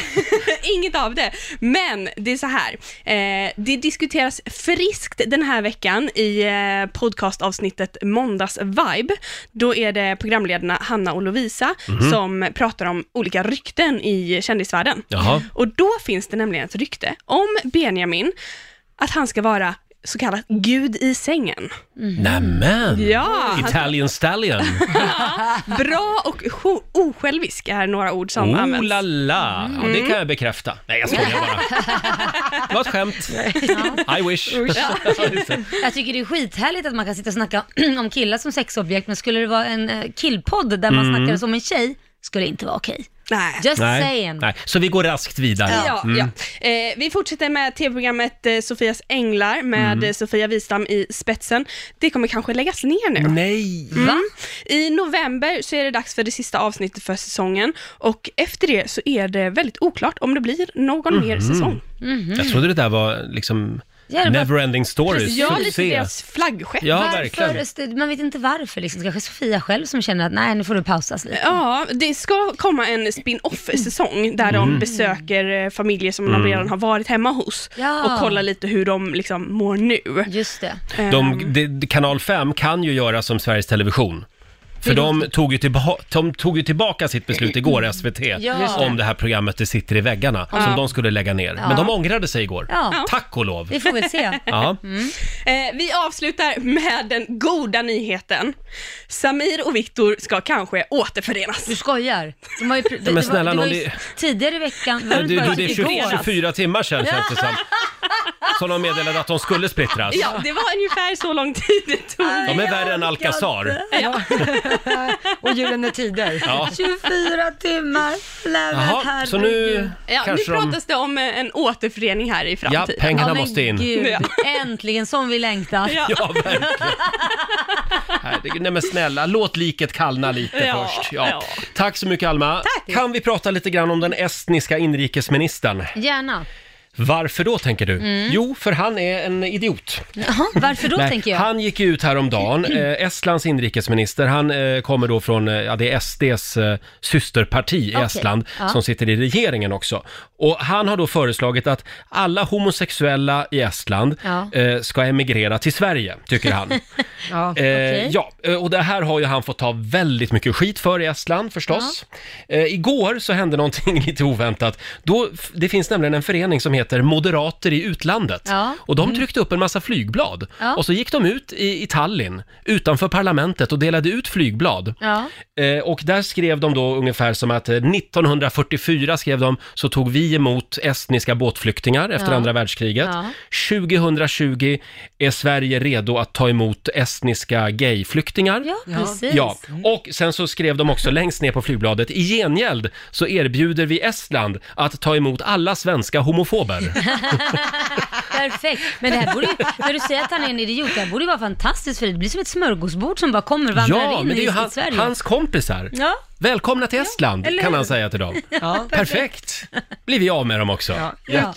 *laughs* inget av det. Men det är så här, eh, det diskuteras friskt den här veckan i eh, podcastavsnittet Måndags Vibe. Då är det programledarna Hanna och Lovisa Mhm. som pratar om olika rykten i kändisvärlden. Jaha. Och då finns det nämligen ett rykte om Benjamin, att han ska vara så kallat gud i sängen. Nämen! Ja, han- Italian stallion. *laughs* Bra och osjälvisk är några ord som Oh används. la la! Ja, det kan jag bekräfta. Nej, jag skojar bara. Det var ett skämt. I wish. *laughs* Jag tycker det är skithärligt att man kan sitta och snacka *clears throat* om killar som sexobjekt, men skulle det vara en eh, killpodd där man Mm. snackar som en tjej, skulle det inte vara okej. Nej. Just Nej. saying. Nej, så vi går raskt vidare. Ja, Mm. ja. Eh, vi fortsätter med tv-programmet eh, Sofias änglar med Mm. eh, Sofia Wistam i spetsen. Det kommer kanske läggas ner nu. Nej! Mm. I november så är det dags för det sista avsnittet för säsongen och efter det så är det väldigt oklart om det blir någon mer Mhm. säsong. Jag trodde det där var liksom Neverending Stories Ja, lite succé. deras flaggskepp. Ja, varför, verkligen. Man vet inte varför, liksom. kanske Sofia själv som känner att nej, nu får du pausas lite. Ja, det ska komma en spin-off-säsong där de Mm. besöker eh, familjer som de Mm. redan har varit hemma hos Ja. och kollar lite hur de liksom mår nu. Just det. De, de, kanal 5 kan ju göra som Sveriges Television. För Det de tog, ju tillba- de tog ju tillbaka sitt beslut igår, SVT, Ja. Det. om det här programmet Det sitter i väggarna, Ja. som de skulle lägga ner. Ja. Men de ångrade sig igår. Ja. Tack och lov! Vi får väl se. Ja. Eh, vi avslutar med den goda nyheten. Samir och Viktor ska kanske återförenas. Du skojar? De har ju, det, men det snälla var, det var ju det- tidigare i veckan. var Du, det du, det är 20, igår? 24 timmar sedan känns det som. Som de meddelade att de skulle splittras. Ja, det var ungefär så lång tid det tog. De är värre än Alcazar. Ja. Och Gyllene Tider. Ja. 24 timmar. Jaha, så nu Ja, nu kanske de... pratas det om eh, en återförening här i framtiden. pengarna Ja, men måste in. Gud, Ja. äntligen som vi längtar. Ja. Ja, verkligen. Herregud, nej men snälla, låt liket kallna lite Ja, först. Ja. ja. Tack så mycket Alma. Tack. Kan vi prata lite grann om den estniska inrikesministern? Gärna. Varför då tänker du? Mm. Jo, för han är en idiot. Jaha, varför då Nej, tänker jag? Han gick ut häromdagen, *clears throat* eh, Estlands inrikesminister, han eh, kommer då från, eh, ja det är SDs eh, systerparti i Okej, Estland, ja. som sitter i regeringen också. Och han har då föreslagit att alla homosexuella i Estland Ja. eh, ska emigrera till Sverige, tycker han. *laughs* Ja, Eh, ja, eh, och det här har ju han fått ta väldigt mycket skit för i Estland förstås. Eh, igår så hände någonting *laughs* lite oväntat. Då, det finns nämligen en förening som heter Moderater i utlandet. Ja. Och de tryckte upp en massa flygblad. Ja. Och så gick de ut i, i Tallinn, utanför parlamentet och delade ut flygblad. Ja. Eh, och där skrev de då ungefär som att eh, 1944 skrev de, så tog vi emot estniska båtflyktingar efter Ja. andra världskriget. Ja. 2020 är Sverige redo att ta emot estniska gayflyktingar. Ja, precis. Ja, och sen så skrev de också längst ner på flygbladet, i gengäld så erbjuder vi Estland att ta emot alla svenska homofober. *laughs* Perfekt. Men det här borde ju, när du säger att han är en idiot, det här borde ju vara fantastiskt för. Det blir som ett smörgåsbord som bara kommer, vandrar ja, in men det är i ju han, i Sverige. hans kompisar. Ja. Välkomna till Estland, eller kan hur? han säga till dem. *laughs* Ja, Perfekt! Blir vi av med dem också. Ja,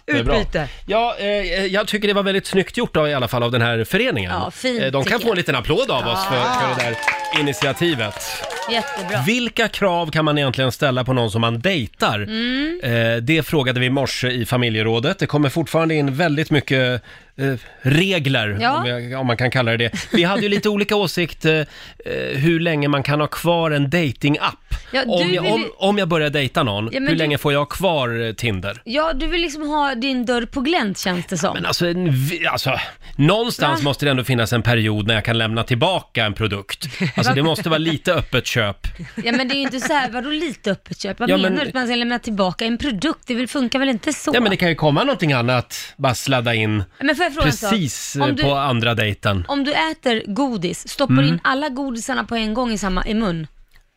Jättebra. utbyte. Ja, eh, jag tycker det var väldigt snyggt gjort av, i alla fall av den här föreningen. Ja, fint, Eh, de kan tycker få en jag. liten applåd av oss för, för det där initiativet. Jättebra. Vilka krav kan man egentligen ställa på någon som man dejtar? Mm. Eh, det frågade vi i morse i familjerådet. Det kommer fortfarande in väldigt mycket eh, regler, Ja. om, jag, om man kan kalla det det. Vi hade ju lite olika åsikt eh, eh, hur länge man kan ha kvar en dating-app. Ja, du om, jag, vill ju- om, om jag börjar dejta någon, Ja, men hur du- länge får jag ha kvar eh, Tinder? Ja, du vill liksom ha din dörr på glänt känns det som. Men alltså, en vi- alltså, någonstans Va? måste det ändå finnas en period när jag kan lämna tillbaka en produkt. Alltså det måste vara lite öppet köp. Ja men det är ju inte så här, vadå lite öppet köp? Vad Ja, menar men- du? Att man ska lämna tillbaka en produkt? Det vill, funkar väl inte så? Ja men det kan ju komma någonting annat, bara sladda in Men får jag fråga en sak? precis eh, Om du- på andra dejten. Om du äter godis, stoppar Mm. du in alla godisarna på en gång i samma i mun?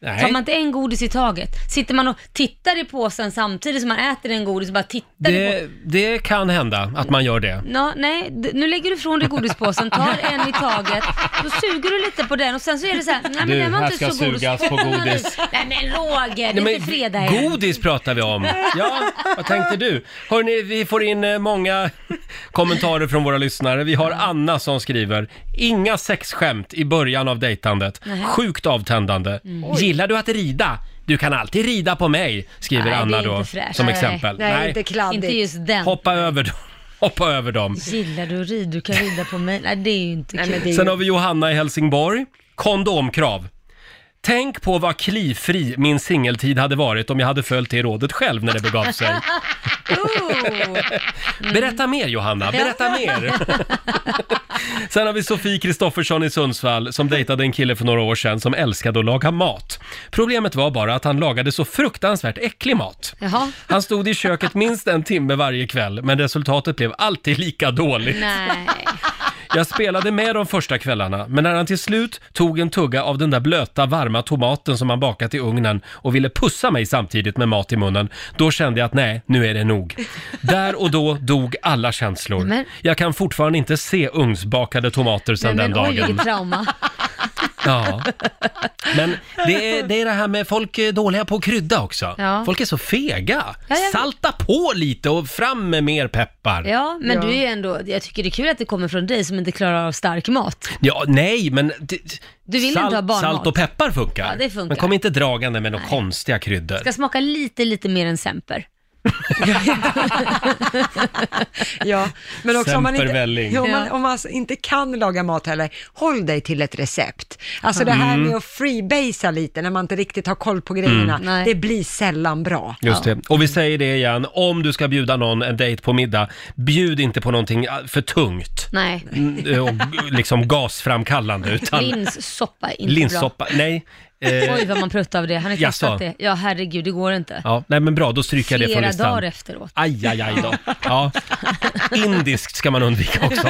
Nej. Tar man inte en godis i taget? Sitter man och tittar i påsen samtidigt som man äter en godis och bara tittar i Det, på... det kan hända att man gör det. Nå, nej, d- nu lägger du ifrån dig godispåsen, tar *laughs* en i taget, då suger du lite på den och sen så är det så här, nej men Du, den var här inte ska så god. sugas på *laughs* godis. Nej men Roger, det är inte fredag än. Godis pratar vi om. Ja, vad tänkte du? Hörni, vi får in eh, många *laughs* kommentarer från våra lyssnare. Vi har Anna som skriver, inga sexskämt i början av dejtandet. Sjukt avtändande. Mm. Gillar du att rida? Du kan alltid rida på mig, skriver Nej, det är Anna inte då, fräscht. som Nej. exempel. Nej, inte kladdigt. Inte just den. Hoppa över dem. *laughs* Hoppa över dem. Gillar du att rida? Du kan rida på mig. Nej, det är ju inte kul. Sen har vi Johanna i Helsingborg. Kondomkrav. Tänk på vad klifri min singeltid hade varit om jag hade följt det rådet själv när det begav sig. Berätta mer Johanna, berätta mer. *laughs* Sen har vi Sofie Kristoffersson i Sundsvall som dejtade en kille för några år sedan som älskade att laga mat. Problemet var bara att han lagade så fruktansvärt äcklig mat. Jaha. Han stod i köket minst en timme varje kväll, men resultatet blev alltid lika dåligt. Nej. Jag spelade med de första kvällarna, men när han till slut tog en tugga av den där blöta, varma tomaten som han bakat i ugnen och ville pussa mig samtidigt med mat i munnen, då kände jag att nej, nu är det nog. Där och då dog alla känslor. Men- Jag kan fortfarande inte se ugnsbakade tomater sedan den oj, dagen. vilket trauma. Ja. Men det är, det är det här med folk är dåliga på att krydda också. Ja. Folk är så fega. Ja, jag- Salta på lite och fram med mer peppar. Ja, men du är ju ändå, jag tycker det är kul att det kommer från dig som inte klarar av stark mat. Ja, nej, men... Det, Du vill inte ha barnmat. Salt och peppar funkar. Ja, det funkar. Men kom inte dragande med några konstiga kryddor. Ska smaka lite, lite mer än semper. Ja, *laughs* men också om man, inte, ja, om, man, om man alltså inte kan laga mat heller, håll dig till ett recept. Alltså det här Mm. med att freebasea lite när man inte riktigt har koll på grejerna, Mm. Nej. det blir sällan bra. Just det. Och vi säger det igen, om du ska bjuda någon en dejt på middag, bjud inte på någonting ah, för tungt Nej. mm, och liksom gasframkallande. Utan Linssoppa är inte linssoppa, nej. Eh, Oj vad man pruttar av det. Har ni Jaså? testat det? Ja herregud, det går inte. Ja, nej men bra, då stryker jag det från Flera listan. dagar efteråt. Aj, aj, aj då. Ja. Indiskt ska man undvika också,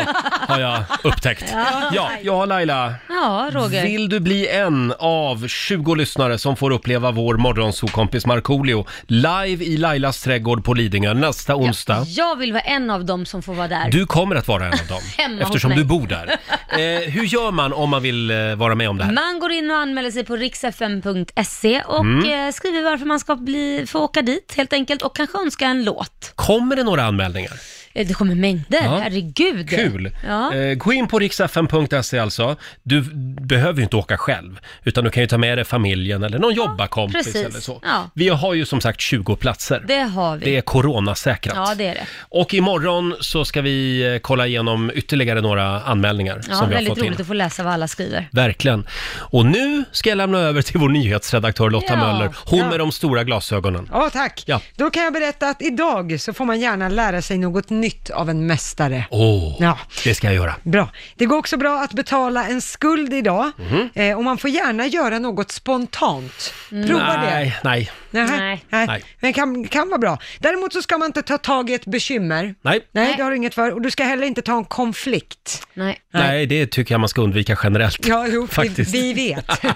har jag upptäckt. Ja. Ja, Laila. Ja, Roger. Vill du bli en av 20 lyssnare som får uppleva vår morgonsokompis Markoolio live i Lailas trädgård på Lidingö nästa onsdag? Jag vill vara en av dem som får vara där. Du kommer att vara en av dem, *laughs* Hemma hos eftersom mig. du bor där. Eh, hur gör man om man vill eh, vara med om det här? Man går in och anmäler sig på riksfm.se och Mm. eh, skriver varför man ska bli, få åka dit helt enkelt och kanske önska en låt. Kommer det några anmälningar? Eh, Det kommer mängder, Ja. herregud. Kul! Ja. Eh, gå in på riksfm.se alltså. Du behöver ju inte åka själv, utan du kan ju ta med dig familjen eller någon jobbarkompis precis. eller så. Ja. Vi har ju som sagt 20 platser. Det har vi. Det är coronasäkrat. Ja, det är det. Och imorgon så ska vi eh, kolla igenom ytterligare några anmälningar Ja, som vi har väldigt fått in. roligt att få läsa vad alla skriver. Verkligen. Och nu ska jag lämna över till vår nyhetsredaktör Lotta Ja. Möller. Hon Ja. med de stora glasögonen. Ja, tack. Ja. Då kan jag berätta att idag så får man gärna lära sig något nytt av en mästare. Åh, Ja. det ska jag göra. Bra. Det går också bra att betala en skuld idag Mhm. eh, och man får gärna göra något spontant. Prova det. nej, nej. Nej. Nej. Nej. Men kan, kan vara bra. Däremot så ska man inte ta tag i ett bekymmer. Nej. Nej, det har du inget för. Och du ska heller inte ta en konflikt. Nej. Nej, det tycker jag man ska undvika generellt. Ja, jo, vi, Faktiskt. vi vet. *laughs*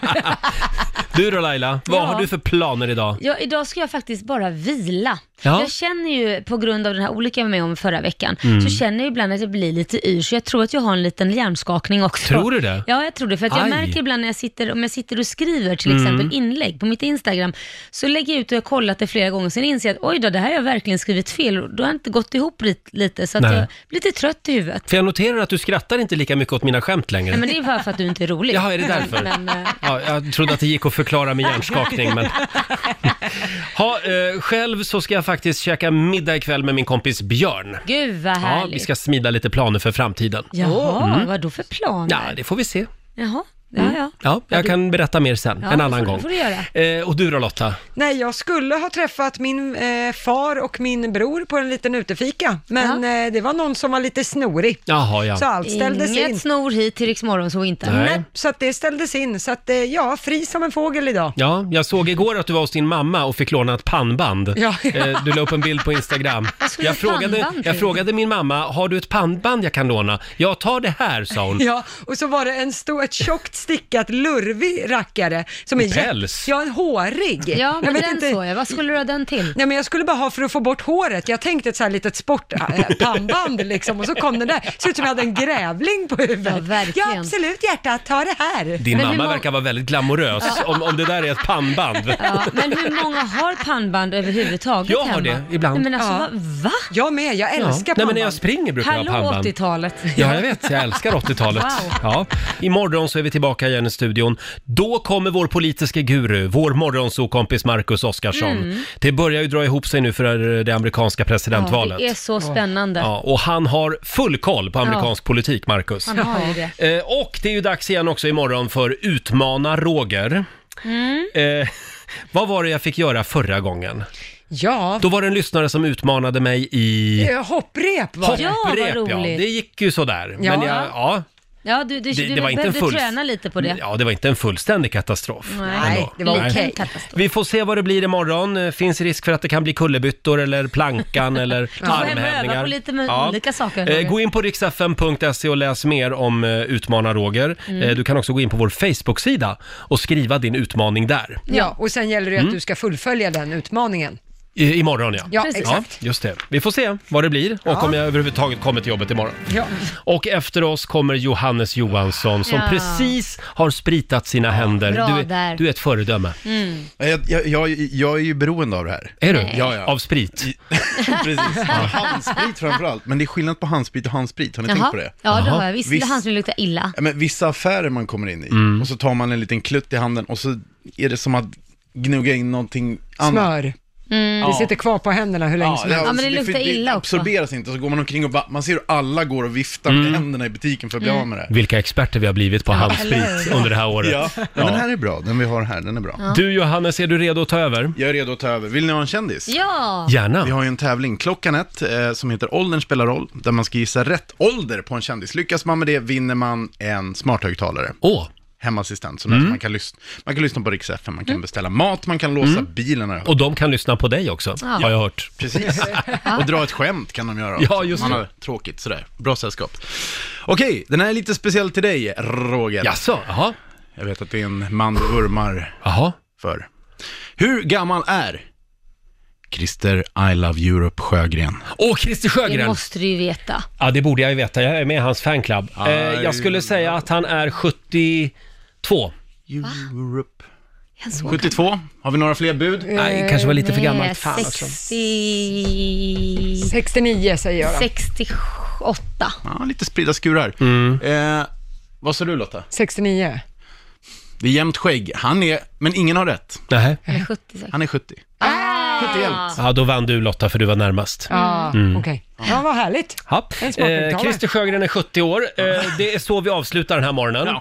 Du då Laila, vad Ja. har du för planer idag? Ja, idag ska jag faktiskt bara vila. Ja. Jag känner ju på grund av den här olyckan jag var med om förra veckan, Mm. så känner jag ibland att jag blir lite yr, så jag tror att jag har en liten hjärnskakning också. Tror du det? Ja, jag tror det. För att jag Aj. märker ibland när jag sitter, om jag sitter och skriver till Mm. exempel inlägg på mitt Instagram, så lägger jag ut och jag har kollat det flera gånger, sen inser jag att oj då, det här har jag verkligen skrivit fel och då har jag inte gått ihop lit- lite, så att Nej. jag blir lite trött i huvudet. För jag noterar att du skrattar inte lika mycket åt mina skämt längre. Nej, men det är bara för att du inte är rolig. Jaha, är det därför? *laughs* Men, eh, Ja, jag trodde att det gick att förklara med hjärnskakning, men... *laughs* ha, eh, själv så ska jag faktiskt käka middag ikväll med min kompis Björn. gud vad Ja, härligt. vi ska smida lite planer för framtiden. Jaha, Mm. vad då för planer? Ja, det får vi se. Jaha, ja ja. Ja, jag kan berätta mer sen, Ja, en det annan får- gång. får du göra. Eh, och du då Lotta? Nej, jag skulle ha träffat min eh, far och min bror på en liten utefika, men eh, det var någon som var lite snorig. Jaha, ja. Så allt ställdes Inget in. snor hit till Riksmorgon så inte. Nej. Nej, så att det ställdes in. Så att, eh, ja, fri som en fågel idag. Ja, jag såg igår att du var hos din mamma och fick låna ett pannband. Ja, ja. Eh, Du la upp en bild på Instagram. Skulle Jag ett frågade, pannband jag till? frågade min mamma, har du ett pannband jag kan låna? Ja, ta det här, sa hon. Ja, och så var det en stor, ett tjockt stickat lurvig rackare som är päls. Ja, en hårig. Ja, Jag men vet den inte- såg jag. Vad skulle du ha den till? Nej, men jag skulle bara ha för att få bort håret. Jag tänkte ett så här litet sportpannband liksom och så kom den där. Ser ut som jag hade en grävling på huvudet. Ja, verkligen. Ja, absolut hjärtat, ta det här. Din Men hur mamma må- verkar vara väldigt glamorös, om, om det där är ett pannband. Ja, men hur många har pannband överhuvudtaget Jag har hemma? det, ibland. Nej, men alltså, Ja. va? va? Jag med, jag älskar Nej, men pannband. när jag springer brukar jag ha Hallå pannband. 80-talet. Ja, jag vet. Jag älskar 80-talet. Wow. Ja. Imorgon så är vi tillbaka igen i studion. Då kommer vår politiska guru, vår morgonsokompis Marcus Oskarsson. Mm. Det börjar ju dra ihop sig nu för det amerikanska presidentvalet. Ja, det är så spännande. Ja, och han har full koll på amerikansk politik, Marcus. Han har ju det. Eh, och det är ju dags igen också imorgon för Utmana Roger. Mm. Eh, *laughs* vad var det jag fick göra förra gången? Ja, Då var det en lyssnare som utmanade mig i eh, hopprep var det. Ja, vad hopprep. Ja, roligt. det gick ju sådär. Ja. Men jag, ja, Ja, du, du, Det- du det var inte en behövde full- träna lite på det. Ja, det var inte en fullständig katastrof. Nej, ändå. det var okej. Katastrof. Vi får se vad det blir imorgon. Eh, Finns risk för att det kan bli kullerbyttor eller plankan *laughs* eller Du får hem och öva armhävningar. på lite med Ja. olika saker. Eh. Gå in på riksfm.se och läs mer om uh, Utmana Roger. Mm. Eh, du kan också gå in på vår Facebook-sida och skriva din utmaning där. Ja, och sen gäller det Mm. att du ska fullfölja den utmaningen. I, imorgon ja. Ja, Precis. exakt. just det. Vi får se vad det blir och om jag överhuvudtaget kommer till jobbet imorgon. Ja. Och efter oss kommer Johannes Johansson som Ja. precis har spritat sina händer. bra Du, är- där. du är ett föredöme. Mm. Jag, jag, jag, jag är ju beroende av det här. Är du? Ja, ja. Av sprit? *laughs* Precis. Handsprit framförallt. Men det är skillnad på handsprit och handsprit. Har ni tänkt på det? Ja, det har jag. Visst, Visst. han skulle lukta illa. Ja, men vissa affärer man kommer in i Mm. och så tar man en liten klutt i handen och så är det som att gnugga in någonting annat. Smör. Mm. Det sitter kvar på händerna hur länge Ja, som det, helst. Ja, men det för luktar illa också. absorberas inte, så går man omkring och bara, man ser hur alla går och viftar Mm. med händerna i butiken för att bli av med det. Vilka experter vi har blivit på eller handsprit hur? under det här året. Ja, men den här är bra, den vi har här, den är bra. Du Johannes, är du redo att ta över? Jag är redo att ta över. Vill ni ha en kändis? Ja! Gärna. Vi har ju en tävling klockan ett eh, som heter Åldern spelar roll, där man ska gissa rätt ålder på en kändis. Lyckas man med det vinner man en smarthögtalare. Åh, Hemassistent, så Mm. man, kan lyssna, man kan lyssna på Rix FM, man kan beställa mat, man kan låsa bilen. Har jag hört. och de kan lyssna på dig också, Ja. har jag hört. Precis. *laughs* Och dra ett skämt kan de göra Ja, just Man det. har tråkigt sådär. Bra sällskap. Okej, den här är lite speciell till dig, Roger. Jaså, jaha. Jag vet att det är en man du vurmar Jaha. för. Hur gammal är Christer I Love Europe Sjögren? Åh, Christer Det Sjögren! måste du ju veta. Ja, det borde jag ju veta. Jag är med i hans fanclub. Eh, Aj. jag skulle säga att han är 72. Europe. så 72. Har vi några fler bud? Nej, kanske var lite för gammalt. Fan alltså. 60... 69 säger jag då. 68. Ja, lite spridda skurar. Mm. Eh, vad sa du Lotta? 69. Det är jämnt skägg. Han är, men ingen har rätt. Nej. Eller 70 säkert. Han är 70. Ah! Ja, då vann du Lotta för du var närmast. Ja, Mm. okej. Ja, vad härligt. Ja. En smakuttalare. Eh, Christer Sjögren är 70 år. Eh, det är så vi avslutar den här morgonen.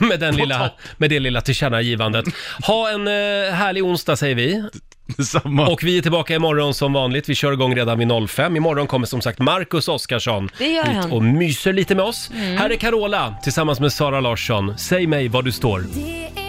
*laughs* med, den lilla, med det lilla tillkännagivandet. Ha en eh, härlig onsdag säger vi. Samma. Och vi är tillbaka imorgon som vanligt. Vi kör igång redan vid 05. Imorgon kommer som sagt Marcus Oskarsson Det gör hit han. och myser lite med oss. Mm. Här är Carola tillsammans med Sara Larsson. Säg mig var du står. Det är